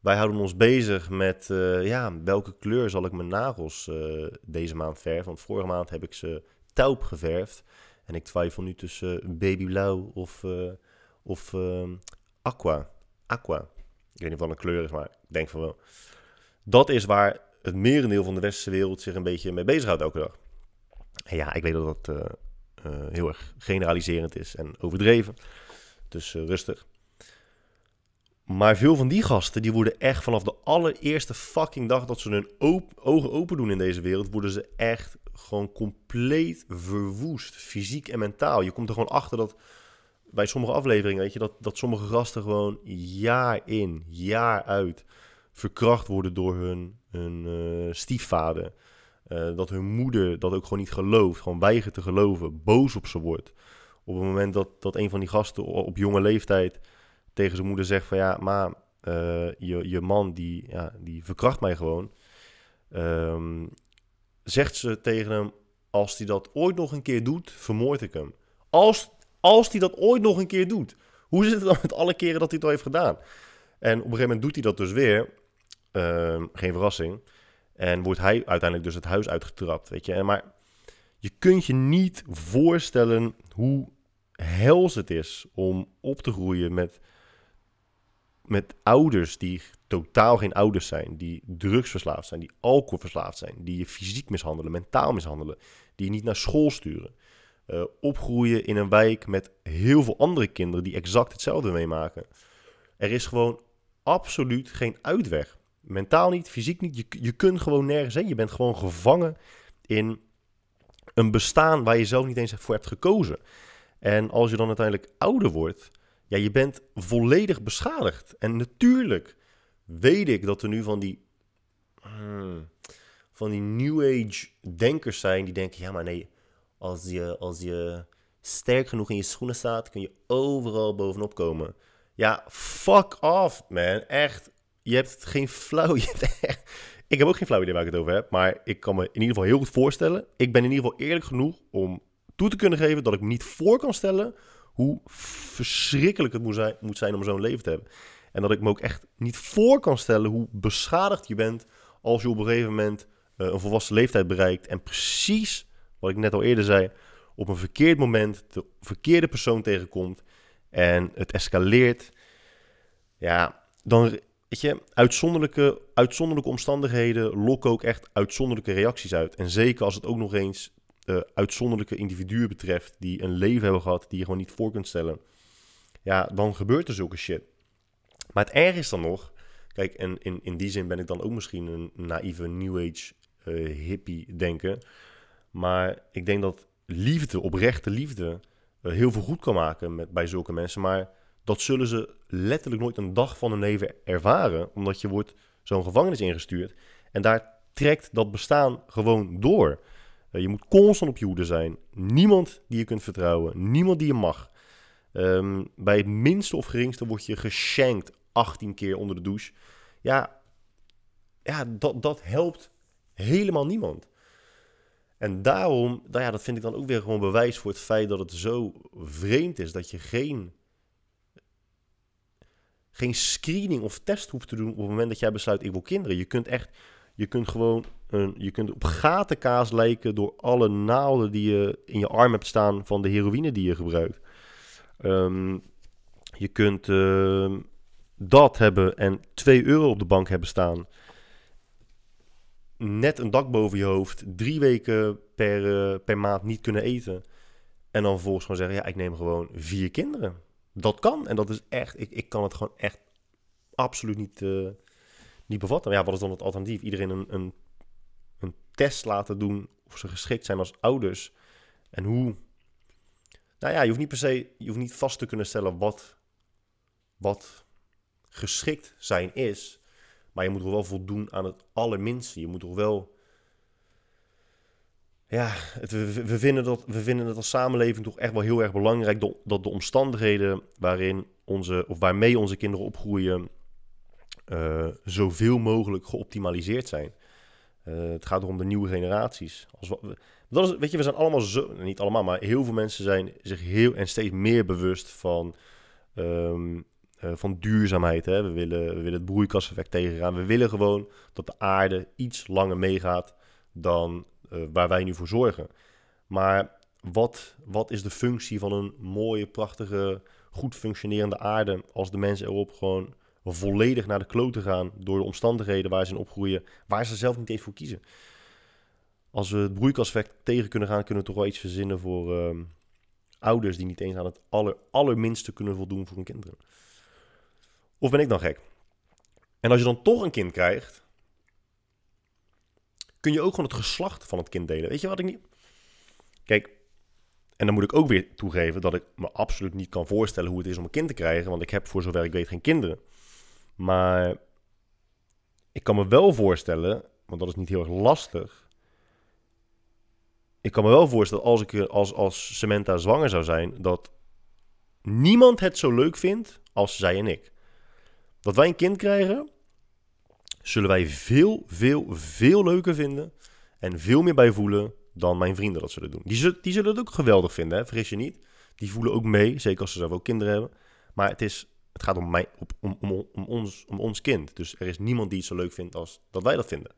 Wij houden ons bezig met uh, ja, welke kleur zal ik mijn nagels uh, deze maand verven. Want vorige maand heb ik ze taup geverfd. En ik twijfel nu tussen babyblauw of, of aqua. Aqua. Ik weet niet wat een kleur is, maar ik denk van wel. Dat is waar het merendeel van de westerse wereld zich een beetje mee bezighoudt elke dag. Ja, ik weet dat dat heel erg generaliserend is en overdreven. Dus rustig. Maar veel van die gasten, die worden echt vanaf de allereerste fucking dag dat ze hun ogen open doen in deze wereld, worden ze echt gewoon compleet verwoest, fysiek en mentaal. Je komt er gewoon achter dat bij sommige afleveringen, weet je, dat, dat sommige gasten gewoon jaar in, jaar uit verkracht worden door hun, uh, stiefvader. Uh, dat hun moeder dat ook gewoon niet gelooft, gewoon weigert te geloven, boos op ze wordt. Op het moment dat, dat een van die gasten op jonge leeftijd tegen zijn moeder zegt van ja, maar uh, je, je man die, ja, die verkracht mij gewoon. Um, zegt ze tegen hem, als hij dat ooit nog een keer doet, vermoord ik hem. Als, als hij dat ooit nog een keer doet. Hoe zit het dan met alle keren dat hij het al heeft gedaan? En op een gegeven moment doet hij dat dus weer. Uh, geen verrassing. En wordt hij uiteindelijk dus het huis uitgetrapt, weet je. Maar je kunt je niet voorstellen hoe hels het is om op te groeien met met ouders die totaal geen ouders zijn, die drugsverslaafd zijn, die alcoholverslaafd zijn, die je fysiek mishandelen, mentaal mishandelen, die je niet naar school sturen. Uh, opgroeien in een wijk met heel veel andere kinderen die exact hetzelfde meemaken. Er is gewoon absoluut geen uitweg. Mentaal niet, fysiek niet. Je, je kunt gewoon nergens heen. Je bent gewoon gevangen in een bestaan waar je zelf niet eens voor hebt gekozen. En als je dan uiteindelijk ouder wordt, ja, je bent volledig beschadigd. En natuurlijk weet ik dat er nu van die, hmm, van die New Age denkers zijn die denken, ja maar nee, als je, als je sterk genoeg in je schoenen staat, kun je overal bovenop komen. Ja, fuck off, man. Echt. Je hebt geen flauw. [LAUGHS] ik heb ook geen flauw idee waar ik het over heb. Maar ik kan me in ieder geval heel goed voorstellen. Ik ben in ieder geval eerlijk genoeg om toe te kunnen geven dat ik me niet voor kan stellen hoe verschrikkelijk het moet zijn, moet zijn om zo'n leven te hebben. En dat ik me ook echt niet voor kan stellen hoe beschadigd je bent als je op een gegeven moment uh, een volwassen leeftijd bereikt. En precies wat ik net al eerder zei, op een verkeerd moment de verkeerde persoon tegenkomt en het escaleert. Ja, dan weet je, uitzonderlijke, uitzonderlijke omstandigheden lokken ook echt uitzonderlijke reacties uit. En zeker als het ook nog eens uh, uitzonderlijke individuen betreft, die een leven hebben gehad die je gewoon niet voor kunt stellen, ja, dan gebeurt er zulke shit. Maar het erg is dan nog, kijk, en in, in die zin ben ik dan ook misschien een naïeve New Age uh, hippie denken, maar ik denk dat liefde, oprechte liefde, uh, heel veel goed kan maken met, bij zulke mensen, maar dat zullen ze letterlijk nooit een dag van hun leven ervaren, omdat je wordt zo'n gevangenis ingestuurd en daar trekt dat bestaan gewoon door. Eh, je moet constant op je hoede zijn. Niemand die je kunt vertrouwen. Niemand die je mag. Um, bij het minste of geringste word je geshankt 18 keer onder de douche. Ja, ja dat, dat helpt helemaal niemand. En daarom, nou ja, dat vind ik dan ook weer gewoon bewijs voor het feit dat het zo vreemd is dat je geen, geen screening of test hoeft te doen op het moment dat jij besluit ik wil kinderen. Je kunt echt je kunt gewoon een, je kunt op gatenkaas lijken door alle naalden die je in je arm hebt staan van de heroïne die je gebruikt. Ehm, Je kunt ehm, dat hebben en 2 euro op de bank hebben staan. Net een dak boven je hoofd. Drie weken per, eh, per maand niet kunnen eten. En dan vervolgens gewoon zeggen, ja, ik neem gewoon vier kinderen. Dat kan. En dat is echt, ik, ik kan het gewoon echt absoluut niet, uh, niet bevatten. Maar ja, wat is dan het alternatief? Iedereen een, een, een test laten doen of ze geschikt zijn als ouders. En hoe... Nou ja, je hoeft niet per se, je hoeft niet vast te kunnen stellen wat, wat geschikt zijn is. Maar je moet toch wel voldoen aan het allerminste. Je moet toch wel ja, we, vinden dat, we vinden het als samenleving toch echt wel heel erg belangrijk dat de omstandigheden waarin onze, of waarmee onze kinderen opgroeien, uh, zoveel mogelijk geoptimaliseerd zijn. Uh, het gaat om de nieuwe generaties. Als dat is, weet je, we zijn allemaal zo, niet allemaal, maar heel veel mensen zijn zich heel en steeds meer bewust van, um, uh, van duurzaamheid. Hè? We, willen, we willen het broeikaseffect tegengaan. We willen gewoon dat de aarde iets langer meegaat dan uh, waar wij nu voor zorgen. Maar wat, wat is de functie van een mooie, prachtige, goed functionerende aarde als de mensen erop gewoon volledig naar de kloten gaan door de omstandigheden waar ze in opgroeien, waar ze zelf niet eens voor kiezen. Als we het broeikaseffect tegen kunnen gaan, kunnen we toch wel iets verzinnen voor uh, ouders die niet eens aan het aller, allerminste kunnen voldoen voor hun kinderen. Of ben ik dan gek? En als je dan toch een kind krijgt, kun je ook gewoon het geslacht van het kind delen. Weet je wat ik niet... Kijk, en dan moet ik ook weer toegeven dat ik me absoluut niet kan voorstellen hoe het is om een kind te krijgen, want ik heb voor zover ik weet geen kinderen. Maar ik kan me wel voorstellen, want dat is niet heel erg lastig. Ik kan me wel voorstellen als ik als, als Samantha zwanger zou zijn, dat niemand het zo leuk vindt als zij en ik. Dat wij een kind krijgen zullen wij veel, veel, veel leuker vinden en veel meer bij voelen dan mijn vrienden dat zullen doen. Die zullen, die zullen het ook geweldig vinden, hè? vergis je niet. Die voelen ook mee, zeker als ze zelf ook kinderen hebben. Maar het, is, het gaat om, mij, om, om, om, ons, om ons kind. Dus er is niemand die het zo leuk vindt als dat wij dat vinden.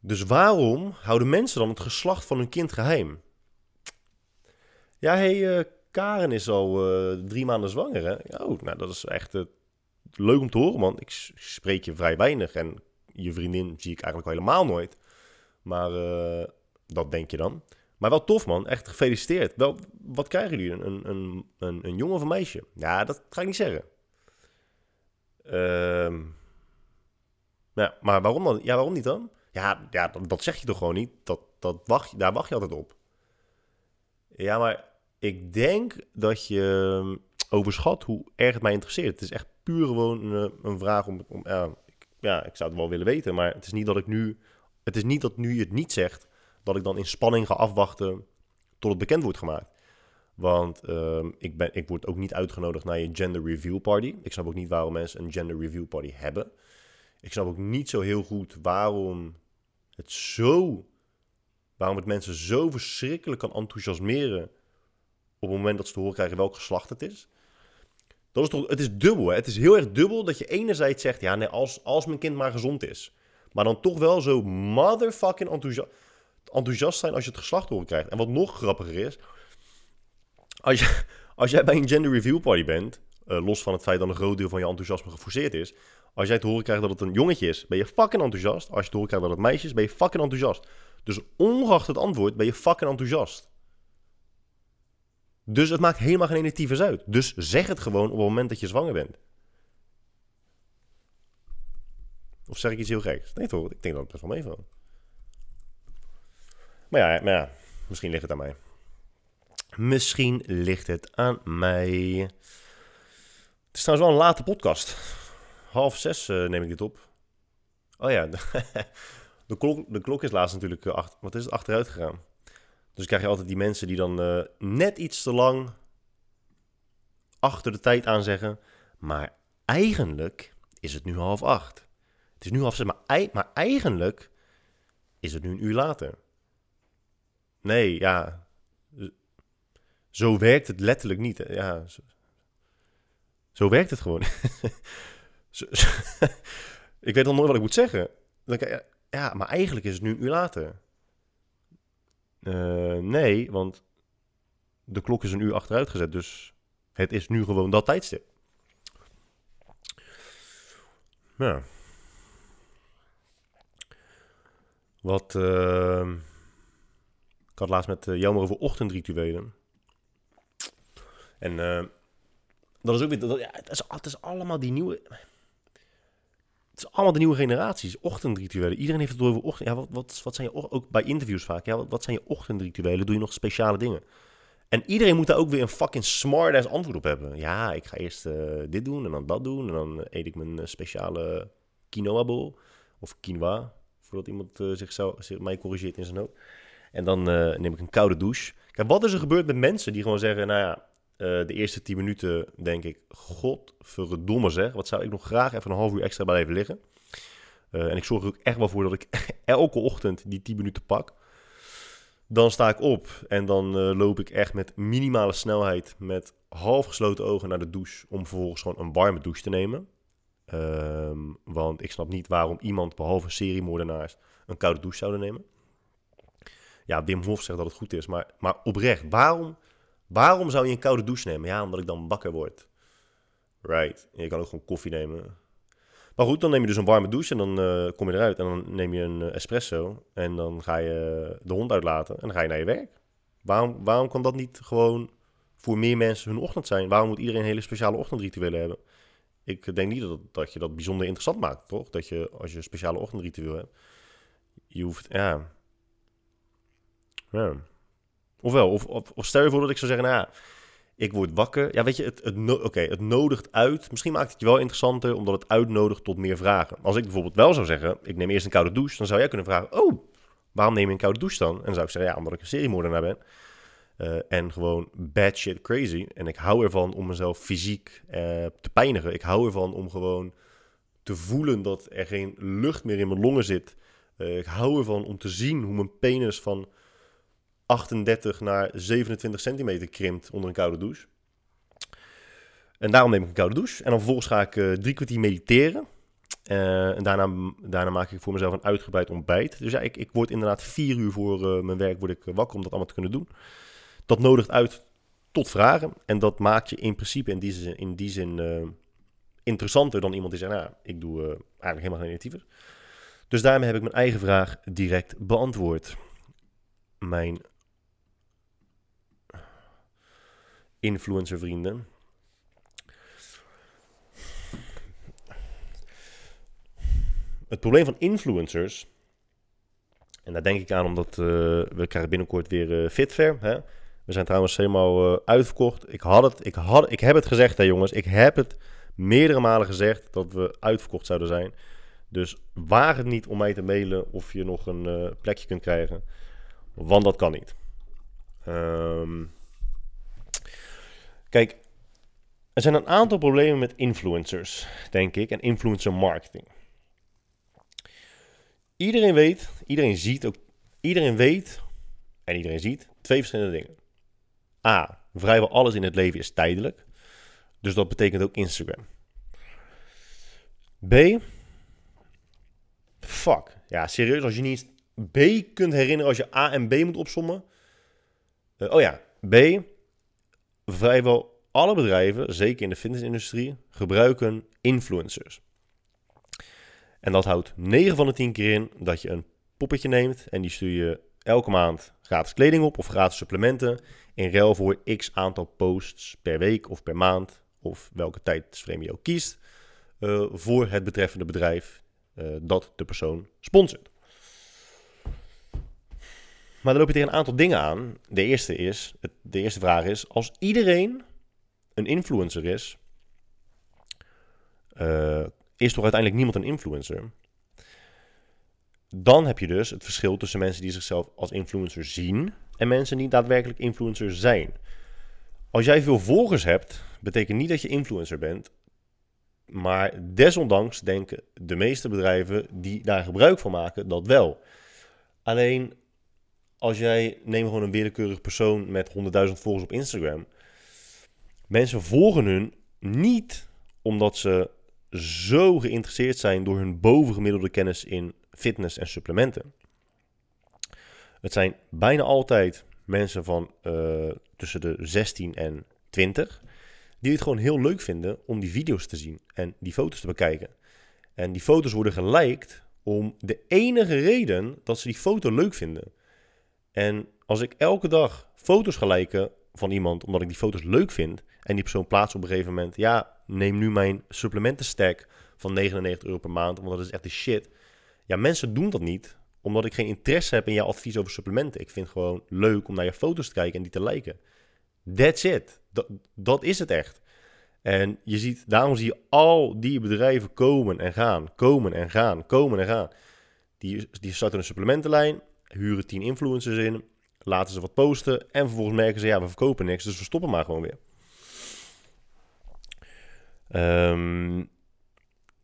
Dus waarom houden mensen dan het geslacht van hun kind geheim? Ja, hey, uh, Karen is al uh, drie maanden zwanger? Oh, nou, dat is echt uh, leuk om te horen, man. Ik spreek je vrij weinig en je vriendin zie ik eigenlijk helemaal nooit. Maar uh, dat denk je dan. Maar wel tof, man. Echt gefeliciteerd. Wel, wat krijgen jullie? Een, een, een, een jongen of een meisje? Ja, dat ga ik niet zeggen. Uh, ja, maar waarom dan? Ja, waarom niet dan? Ja, ja dat, dat zeg je toch gewoon niet? Dat, dat wacht, daar wacht je altijd op. Ja, maar ik denk dat je overschat hoe erg het mij interesseert. Het is echt puur gewoon een, eh, een vraag om... om ja, ik, ja, ik zou het wel willen weten, maar het is niet dat ik nu... Het is niet dat nu je het niet zegt, dat ik dan in spanning ga afwachten tot het bekend wordt gemaakt. Want uh, ik, ben, ik word ook niet uitgenodigd naar je gender review party. Ik snap ook niet waarom mensen een gender review party hebben. Ik snap ook niet zo heel goed waarom het zo... Waarom het mensen zo verschrikkelijk kan enthousiasmeren op het moment dat ze te horen krijgen welk geslacht het is. Dat is toch, het is dubbel. Hè? Het is heel erg dubbel dat je enerzijds zegt, ja, nee, als, als mijn kind maar gezond is. Maar dan toch wel zo motherfucking enthousiast, enthousiast zijn als je het geslacht horen krijgt. En wat nog grappiger is, als, je, [LAUGHS] als jij bij een gender review party bent, uh, los van het feit dat een groot deel van je enthousiasme geforceerd is. Als jij te horen krijgt dat het een jongetje is, ben je fucking enthousiast. Als je te horen krijgt dat het meisje is, ben je fucking enthousiast. Dus ongeacht het antwoord ben je fucking enthousiast. Dus het maakt helemaal geen ene uit. Dus zeg het gewoon op het moment dat je zwanger bent. Of zeg ik iets heel geks? Nee toch, ik denk dat het best wel meevalt. Maar ja, maar ja, misschien ligt het aan mij. Misschien ligt het aan mij. Het is trouwens wel een late podcast. Half zes uh, neem ik dit op. Oh ja, [LAUGHS] de, klok, de klok is laatst natuurlijk achter, wat is het, achteruit gegaan. Dus krijg je altijd die mensen die dan uh, net iets te lang achter de tijd aan zeggen. Maar eigenlijk is het nu half acht. Het is nu half zes, maar, maar eigenlijk is het nu een uur later. Nee, ja. Zo werkt het letterlijk niet. Ja, zo, zo werkt het gewoon. [LAUGHS] [LAUGHS] ik weet al nooit wat ik moet zeggen. Dan, ja, maar eigenlijk is het nu een uur later. Uh, nee, want de klok is een uur achteruit gezet. Dus Het is nu gewoon dat tijdstip. Ja. Wat. Uh, ik had laatst met uh, Jelmer over ochtendrituelen. En uh, dat is ook weer. Dat, ja, is, het is allemaal die nieuwe. Het is allemaal de nieuwe generaties. Ochtendrituelen. Iedereen heeft het over ochtend. Ja, wat, wat, wat zijn je ook bij interviews vaak? Ja, wat, zijn je ochtendrituelen? Doe je nog speciale dingen? En iedereen moet daar ook weer een fucking smart-ass antwoord op hebben. Ja, ik ga eerst uh, dit doen en dan dat doen. En dan eet ik mijn speciale quinoa-bol. Of quinoa, voordat iemand uh, zichzelf, zich, mij corrigeert in zijn hoofd. En dan neem ik een koude douche. Kijk, wat is er gebeurd met mensen die gewoon zeggen... Nou ja, uh, de eerste 10 minuten denk ik... Godverdomme zeg, wat zou ik nog graag even een half uur extra blijven liggen. en ik zorg er ook echt wel voor dat ik [LAUGHS] elke ochtend die 10 minuten pak. Dan sta ik op en dan loop ik echt met minimale snelheid... met half gesloten ogen naar de douche... om vervolgens gewoon een warme douche te nemen. Um, want ik snap niet waarom iemand, behalve seriemoordenaars, een koude douche zouden nemen. Ja, Wim Hof zegt dat het goed is, maar, maar oprecht, waarom, waarom zou je een koude douche nemen? Ja, omdat ik dan wakker word. Right. Je kan ook gewoon koffie nemen. Maar goed, dan neem je dus een warme douche en dan uh, kom je eruit. En dan neem je een espresso en dan ga je de hond uitlaten en dan ga je naar je werk. Waarom, waarom kan dat niet gewoon voor meer mensen hun ochtend zijn? Waarom moet iedereen een hele speciale ochtendrituelen hebben? ik denk niet dat, dat je dat bijzonder interessant maakt, toch? Dat je, als je een speciale ochtendritueel hebt, je hoeft, ja. ja. Ofwel, of, of, of, stel je voor dat ik zou zeggen, nou ik word wakker. Ja, weet je, het, het, no het nodigt uit. Misschien maakt het je wel interessanter, omdat het uitnodigt tot meer vragen. Als ik bijvoorbeeld wel zou zeggen, ik neem eerst een koude douche, dan zou jij kunnen vragen, oh, waarom neem je een koude douche dan? En dan zou ik zeggen, ja, omdat ik een seriemoordenaar ben. Uh, en gewoon bad shit crazy. En ik hou ervan om mezelf fysiek uh, te pijnigen. Ik hou ervan om gewoon te voelen dat er geen lucht meer in mijn longen zit. Uh, ik hou ervan om te zien hoe mijn penis van 38 naar 27 centimeter krimpt onder een koude douche. En daarom neem ik een koude douche. En dan vervolgens ga ik drie kwartier mediteren. en daarna, daarna maak ik voor mezelf een uitgebreid ontbijt. Dus ja, ik, ik word inderdaad vier uur voor mijn werk word ik wakker om dat allemaal te kunnen doen dat nodigt uit tot vragen. En dat maakt je in principe in die zin, in die zin interessanter dan iemand die zegt, nou, ik doe eigenlijk helemaal geen negatieve. Dus daarmee heb ik mijn eigen vraag direct beantwoord. Mijn influencer vrienden. Het probleem van influencers, en daar denk ik aan omdat uh, we krijgen binnenkort weer Fitfair, hè? We zijn trouwens helemaal uh, uitverkocht. Ik, had het, ik, had, ik heb het gezegd, hè jongens. Ik heb het meerdere malen gezegd dat we uitverkocht zouden zijn. Dus waag het niet om mij te mailen of je nog een uh, plekje kunt krijgen. Want dat kan niet. Um, kijk, er zijn een aantal problemen met influencers, denk ik. En influencer marketing. Iedereen weet, iedereen ziet ook, iedereen weet en iedereen ziet twee verschillende dingen. A. Vrijwel alles in het leven is tijdelijk. Dus dat betekent ook Instagram. B. Fuck. Ja, serieus, als je niet B kunt herinneren als je A en B moet opsommen. Uh, oh ja, B. Vrijwel alle bedrijven, zeker in de fitnessindustrie, gebruiken influencers. En dat houdt 9 van de 10 keer in dat je een poppetje neemt en die stuur je elke maand gratis kleding op of gratis supplementen in ruil voor x aantal posts per week of per maand of welke tijdsframe je ook kiest uh, voor het betreffende bedrijf uh, dat de persoon sponsort. Maar dan loop je tegen een aantal dingen aan. De eerste, is, de eerste vraag is, als iedereen een influencer is, uh, is toch uiteindelijk niemand een influencer? Dan heb je dus het verschil tussen mensen die zichzelf als influencer zien en mensen die daadwerkelijk influencer zijn. Als jij veel volgers hebt, betekent niet dat je influencer bent. Maar desondanks denken de meeste bedrijven die daar gebruik van maken dat wel. Alleen als jij, neem gewoon een willekeurig persoon met 100.000 volgers op Instagram. Mensen volgen hun niet omdat ze zo geïnteresseerd zijn door hun bovengemiddelde kennis in fitness en supplementen. Het zijn bijna altijd mensen van uh, tussen de 16 en 20 die het gewoon heel leuk vinden om die video's te zien en die foto's te bekijken. En die foto's worden geliked om de enige reden dat ze die foto leuk vinden. En als ik elke dag foto's ga liken van iemand omdat ik die foto's leuk vind en die persoon plaatst op een gegeven moment, ja, neem nu mijn supplementen stack van 99 euro per maand, want dat is echt de shit. Ja, mensen doen dat niet omdat ik geen interesse heb in jouw advies over supplementen. Ik vind het gewoon leuk om naar je foto's te kijken en die te liken. That's it. Dat, dat is het echt. En je ziet, daarom zie je al die bedrijven komen en gaan, komen en gaan, komen en gaan. Die, die starten een supplementenlijn, huren 10 influencers in, laten ze wat posten en vervolgens merken ze, ja, we verkopen niks, dus we stoppen maar gewoon weer. Ehm,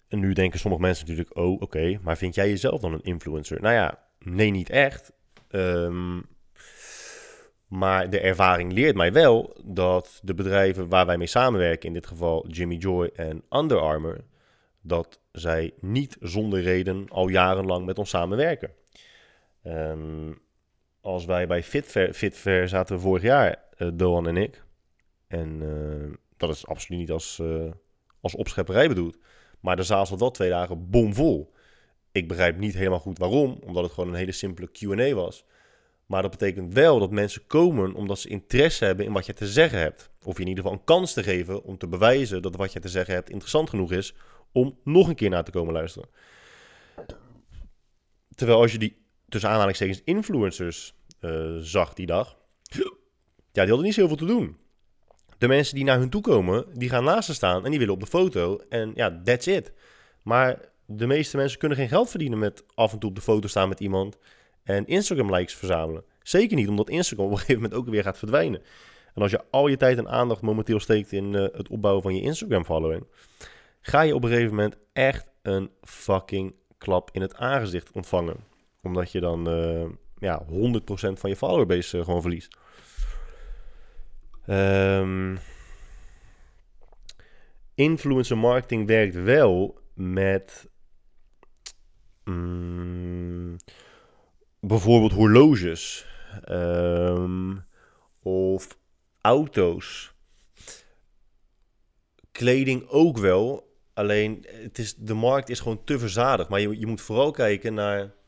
en nu denken sommige mensen natuurlijk, oh oké, maar vind jij jezelf dan een influencer? Nou ja, nee, niet echt. Ehm, maar de ervaring leert mij wel dat de bedrijven waar wij mee samenwerken, in dit geval Jimmy Joy en Under Armour, dat zij niet zonder reden al jarenlang met ons samenwerken. Um, als wij bij Fitfair zaten vorig jaar, uh, Doan en ik. En uh, dat is absoluut niet als, uh, als opschepperij bedoeld. Maar de zaal zat wel twee dagen bomvol. Ik begrijp niet helemaal goed waarom, omdat het gewoon een hele simpele QA was. Maar dat betekent wel dat mensen komen omdat ze interesse hebben in wat je te zeggen hebt. Of je in ieder geval een kans te geven om te bewijzen dat wat je te zeggen hebt interessant genoeg is om nog een keer naar te komen luisteren. Terwijl als je die tussen aanhalingstekens influencers uh, zag die dag, ja, die hadden niet zoveel te doen. De mensen die naar hun toe komen, die gaan naast ze staan en die willen op de foto. En ja, that's it. Maar de meeste mensen kunnen geen geld verdienen met af en toe op de foto staan met iemand en Instagram-likes verzamelen. Zeker niet, omdat Instagram op een gegeven moment ook weer gaat verdwijnen. En als je al je tijd en aandacht momenteel steekt in uh, het opbouwen van je Instagram-following, ga je op een gegeven moment echt een fucking klap in het aangezicht ontvangen. Omdat je dan uh, ja, 100% van je followerbase uh, gewoon verliest. Um, influencer marketing werkt wel met mm, bijvoorbeeld horloges um, of auto's. Kleding ook wel. Alleen het is, de markt is gewoon te verzadigd. Maar je, je moet vooral kijken naar.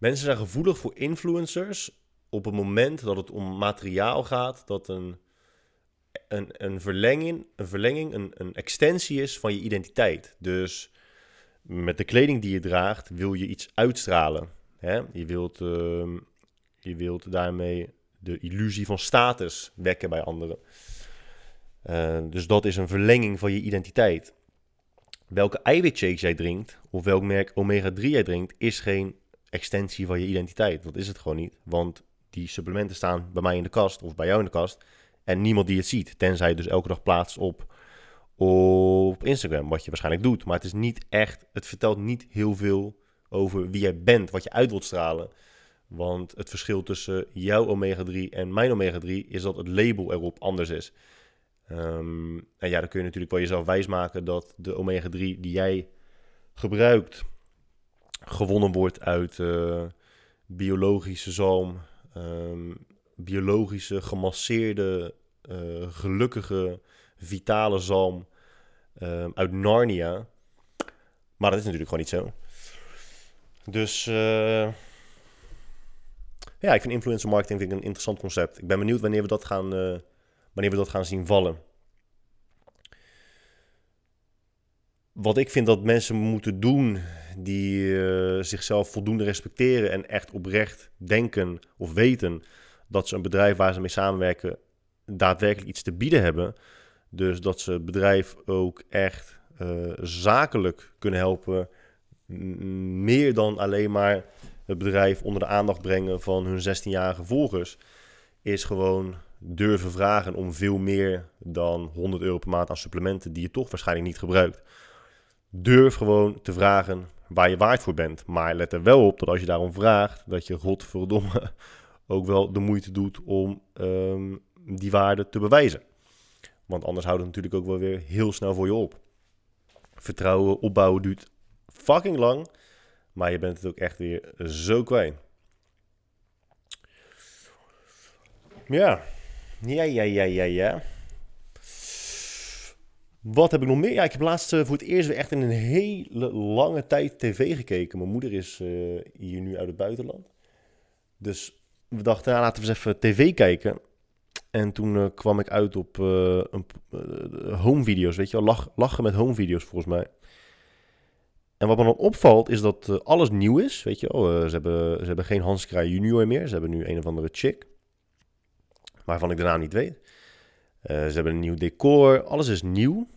Mensen zijn gevoelig voor influencers op het moment dat het om materiaal gaat, dat een, een, een verlenging, een, verlenging een, een extensie is van je identiteit. Dus met de kleding die je draagt wil je iets uitstralen. Hè? Je, wilt, uh, je wilt daarmee de illusie van status wekken bij anderen. Uh, dus dat is een verlenging van je identiteit. Welke eiwitshakes jij drinkt, of welk merk omega-3 jij drinkt, is geen extensie van je identiteit. Dat is het gewoon niet. Want die supplementen staan bij mij in de kast of bij jou in de kast. En niemand die het ziet. Tenzij je dus elke dag plaatst op op Instagram, wat je waarschijnlijk doet. Maar het is niet echt, het vertelt niet heel veel over wie jij bent, wat je uit wilt stralen. Want het verschil tussen jouw omega-3 en mijn omega-3 is dat het label erop anders is. Um, en ja, dan kun je natuurlijk wel jezelf wijsmaken dat de omega-3 die jij gebruikt, gewonnen wordt uit uh, biologische zalm, um, biologische, gemasseerde, uh, gelukkige, vitale zalm um, uit Narnia. Maar dat is natuurlijk gewoon niet zo. Dus uh, ja, ik vind influencer marketing vind ik een interessant concept. Ik ben benieuwd wanneer we dat gaan, wanneer we dat gaan zien vallen. Wat ik vind dat mensen moeten doen die uh, zichzelf voldoende respecteren en echt oprecht denken of weten dat ze een bedrijf waar ze mee samenwerken daadwerkelijk iets te bieden hebben, dus dat ze het bedrijf ook echt uh, zakelijk kunnen helpen. Meer dan alleen maar het bedrijf onder de aandacht brengen van hun 16-jarige volgers. Is gewoon durven vragen om veel meer dan 100 euro per maand aan supplementen die je toch waarschijnlijk niet gebruikt. Durf gewoon te vragen waar je waard voor bent. Maar let er wel op dat als je daarom vraagt, dat je godverdomme [LAUGHS] ook wel de moeite doet om um, die waarde te bewijzen. Want anders houdt het natuurlijk ook wel weer heel snel voor je op. Vertrouwen opbouwen duurt fucking lang. Maar je bent het ook echt weer zo kwijt. Ja. Ja, ja, ja, ja, ja. Wat heb ik nog meer? Ja, ik heb laatst eh, voor het eerst weer echt in een hele lange tijd tv gekeken. Mijn moeder is eh, hier nu uit het buitenland. Dus we dachten, nou, laten we eens even tv kijken. En toen eh, kwam ik uit op eh, een, home video's, weet je lachen met home video's volgens mij. En wat me dan opvalt is dat alles nieuw is, weet je wel. Ze, hebben, ze hebben geen Hans Kraai junior meer. Ze hebben nu een of andere chick. Waarvan ik naam niet weet. Eh, ze hebben een nieuw decor. Alles is nieuw.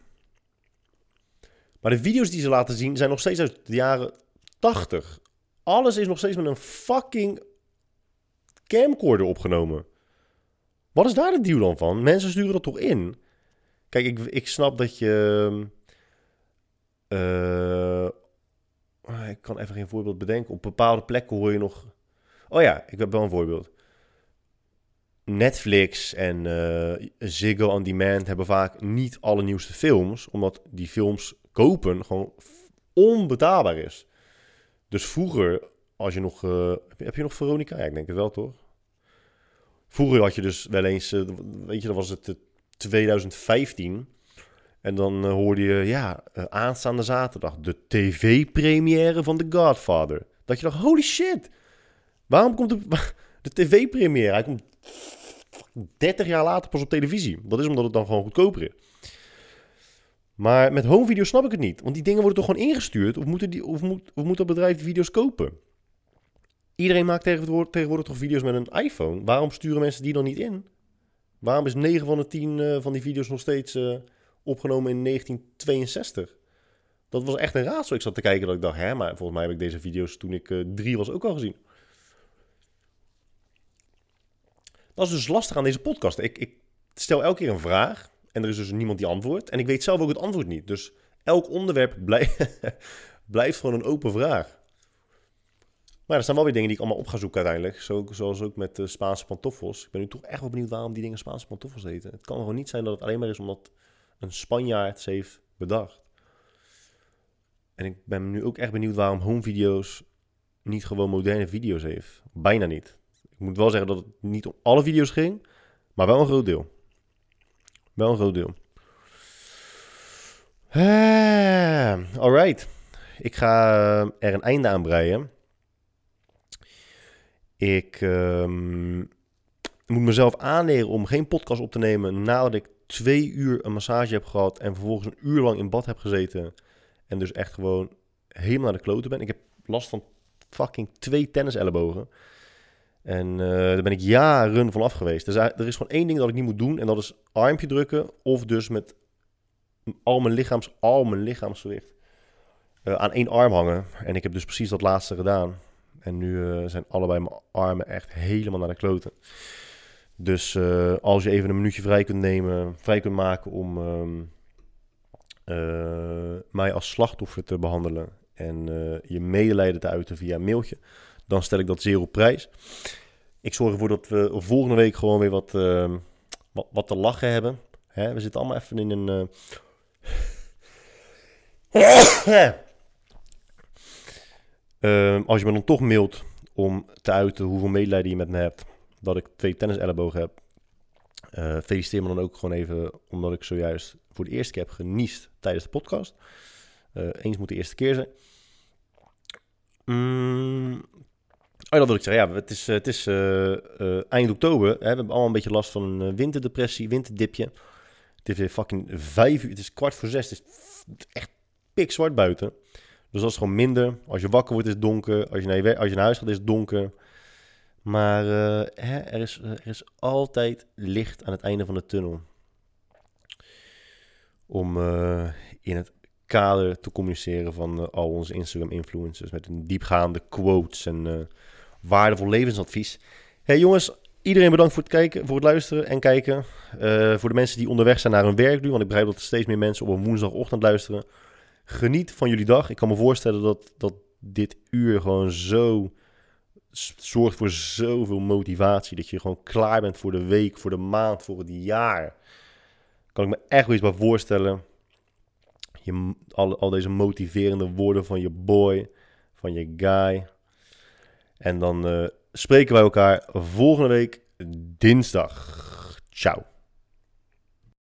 Maar de video's die ze laten zien zijn nog steeds uit de jaren 80. Alles is nog steeds met een fucking camcorder opgenomen. Wat is daar de deal dan van? Mensen sturen dat toch in? Kijk, ik, ik snap dat je... eh, ah, ik kan even geen voorbeeld bedenken. Op bepaalde plekken hoor je nog... Oh ja, ik heb wel een voorbeeld. Netflix en eh, Ziggo On Demand hebben vaak niet alle nieuwste films, omdat die films kopen gewoon onbetaalbaar is. Dus vroeger, als je nog... eh, heb, je, nog Veronica? Ja, ik denk het wel, toch? Vroeger had je dus wel eens... eh, weet je, dan was het eh, 2015... En dan hoorde je, ja, aanstaande zaterdag de tv-première van The Godfather. Dat je dacht, holy shit, waarom komt de, [LAUGHS] de tv-première? Hij komt 30 jaar later pas op televisie. Dat is omdat het dan gewoon goedkoper is. Maar met home video snap ik het niet. Want die dingen worden toch gewoon ingestuurd? Of, moeten die, of, moet, of moet dat bedrijf die video's kopen? Iedereen maakt tegenwoordig, toch video's met een iPhone? Waarom sturen mensen die dan niet in? Waarom is 9 van de 10 eh, van die video's nog steeds eh, opgenomen in 1962? Dat was echt een raadsel. Ik zat te kijken dat ik dacht, hè, maar volgens mij heb ik deze video's toen ik eh, drie was ook al gezien. Dat is dus lastig aan deze podcast. Ik, ik stel elke keer een vraag en er is dus niemand die antwoordt. En ik weet zelf ook het antwoord niet. Dus elk onderwerp [LAUGHS] blij- blijft gewoon een open vraag. Maar er zijn wel weer dingen die ik allemaal op ga zoeken uiteindelijk. Zo, zoals ook met de Spaanse pantoffels. Ik ben nu toch echt wel benieuwd waarom die dingen Spaanse pantoffels heten. Het kan gewoon niet zijn dat het alleen maar is omdat een Spanjaard ze heeft bedacht. En ik ben nu ook echt benieuwd waarom home video's niet gewoon moderne video's heeft. Bijna niet. Ik moet wel zeggen dat het niet om alle video's ging, maar wel een groot deel. Wel een groot deel. Ah, alright. Ik ga eh, er een einde aan breien. Ik ehm, moet mezelf aanleren om geen podcast op te nemen nadat ik twee uur een massage heb gehad en vervolgens een uur lang in bad heb gezeten. En dus echt gewoon helemaal naar de kloten ben. Ik heb last van fucking twee tennisellebogen. En eh, daar ben ik jaren van af geweest. Dus er is gewoon één ding dat ik niet moet doen. En dat is armpje drukken. Of dus met al mijn, lichaams, al mijn lichaamsgewicht eh, aan één arm hangen. En ik heb dus precies dat laatste gedaan. En nu eh, zijn allebei mijn armen echt helemaal naar de kloten. Dus eh, als je even een minuutje vrij kunt nemen, vrij kunt maken om ehm, eh, mij als slachtoffer te behandelen en eh, je medelijden te uiten via een mailtje, dan stel ik dat zeer op prijs. Ik zorg ervoor dat we volgende week gewoon weer wat, ehm, wat, wat te lachen hebben. Hè, we zitten allemaal even in een. eh, [COUGHS] Ehm, als je me dan toch mailt om te uiten hoeveel medelijden je met me hebt, dat ik twee tennisellebogen heb, eh, feliciteer me dan ook gewoon even, omdat ik zojuist voor de eerste keer heb geniest tijdens de podcast. Eh, eens moet de eerste keer zijn. Mm. Oh, dat wil ik zeggen. Ja, het is, eh, het is eh, eh, eind oktober. Hè. We hebben allemaal een beetje last van een winterdepressie, winterdipje. Het is weer fucking vijf uur. Het is kwart voor zes. Het is echt pikzwart buiten. Dus dat is gewoon minder. Als je wakker wordt is het donker. Als je naar, je, als je huis gaat is het donker. Maar hè, er, is, er is altijd licht aan het einde van de tunnel. Om in het kader te communiceren van al onze Instagram-influencers. Met een diepgaande quotes en waardevol levensadvies. Hey jongens, iedereen bedankt voor het kijken, voor het luisteren en kijken. Eh, voor de mensen die onderweg zijn naar hun werk nu. Want ik begrijp dat er steeds meer mensen op een woensdagochtend luisteren. Geniet van jullie dag. Ik kan me voorstellen dat, dat dit uur gewoon zo zorgt voor zoveel motivatie. Dat je gewoon klaar bent voor de week, voor de maand, voor het jaar. Kan ik me echt wel iets bij voorstellen. Je, al, al deze motiverende woorden van je boy, van je guy. En dan eh, spreken wij elkaar volgende week dinsdag. Ciao.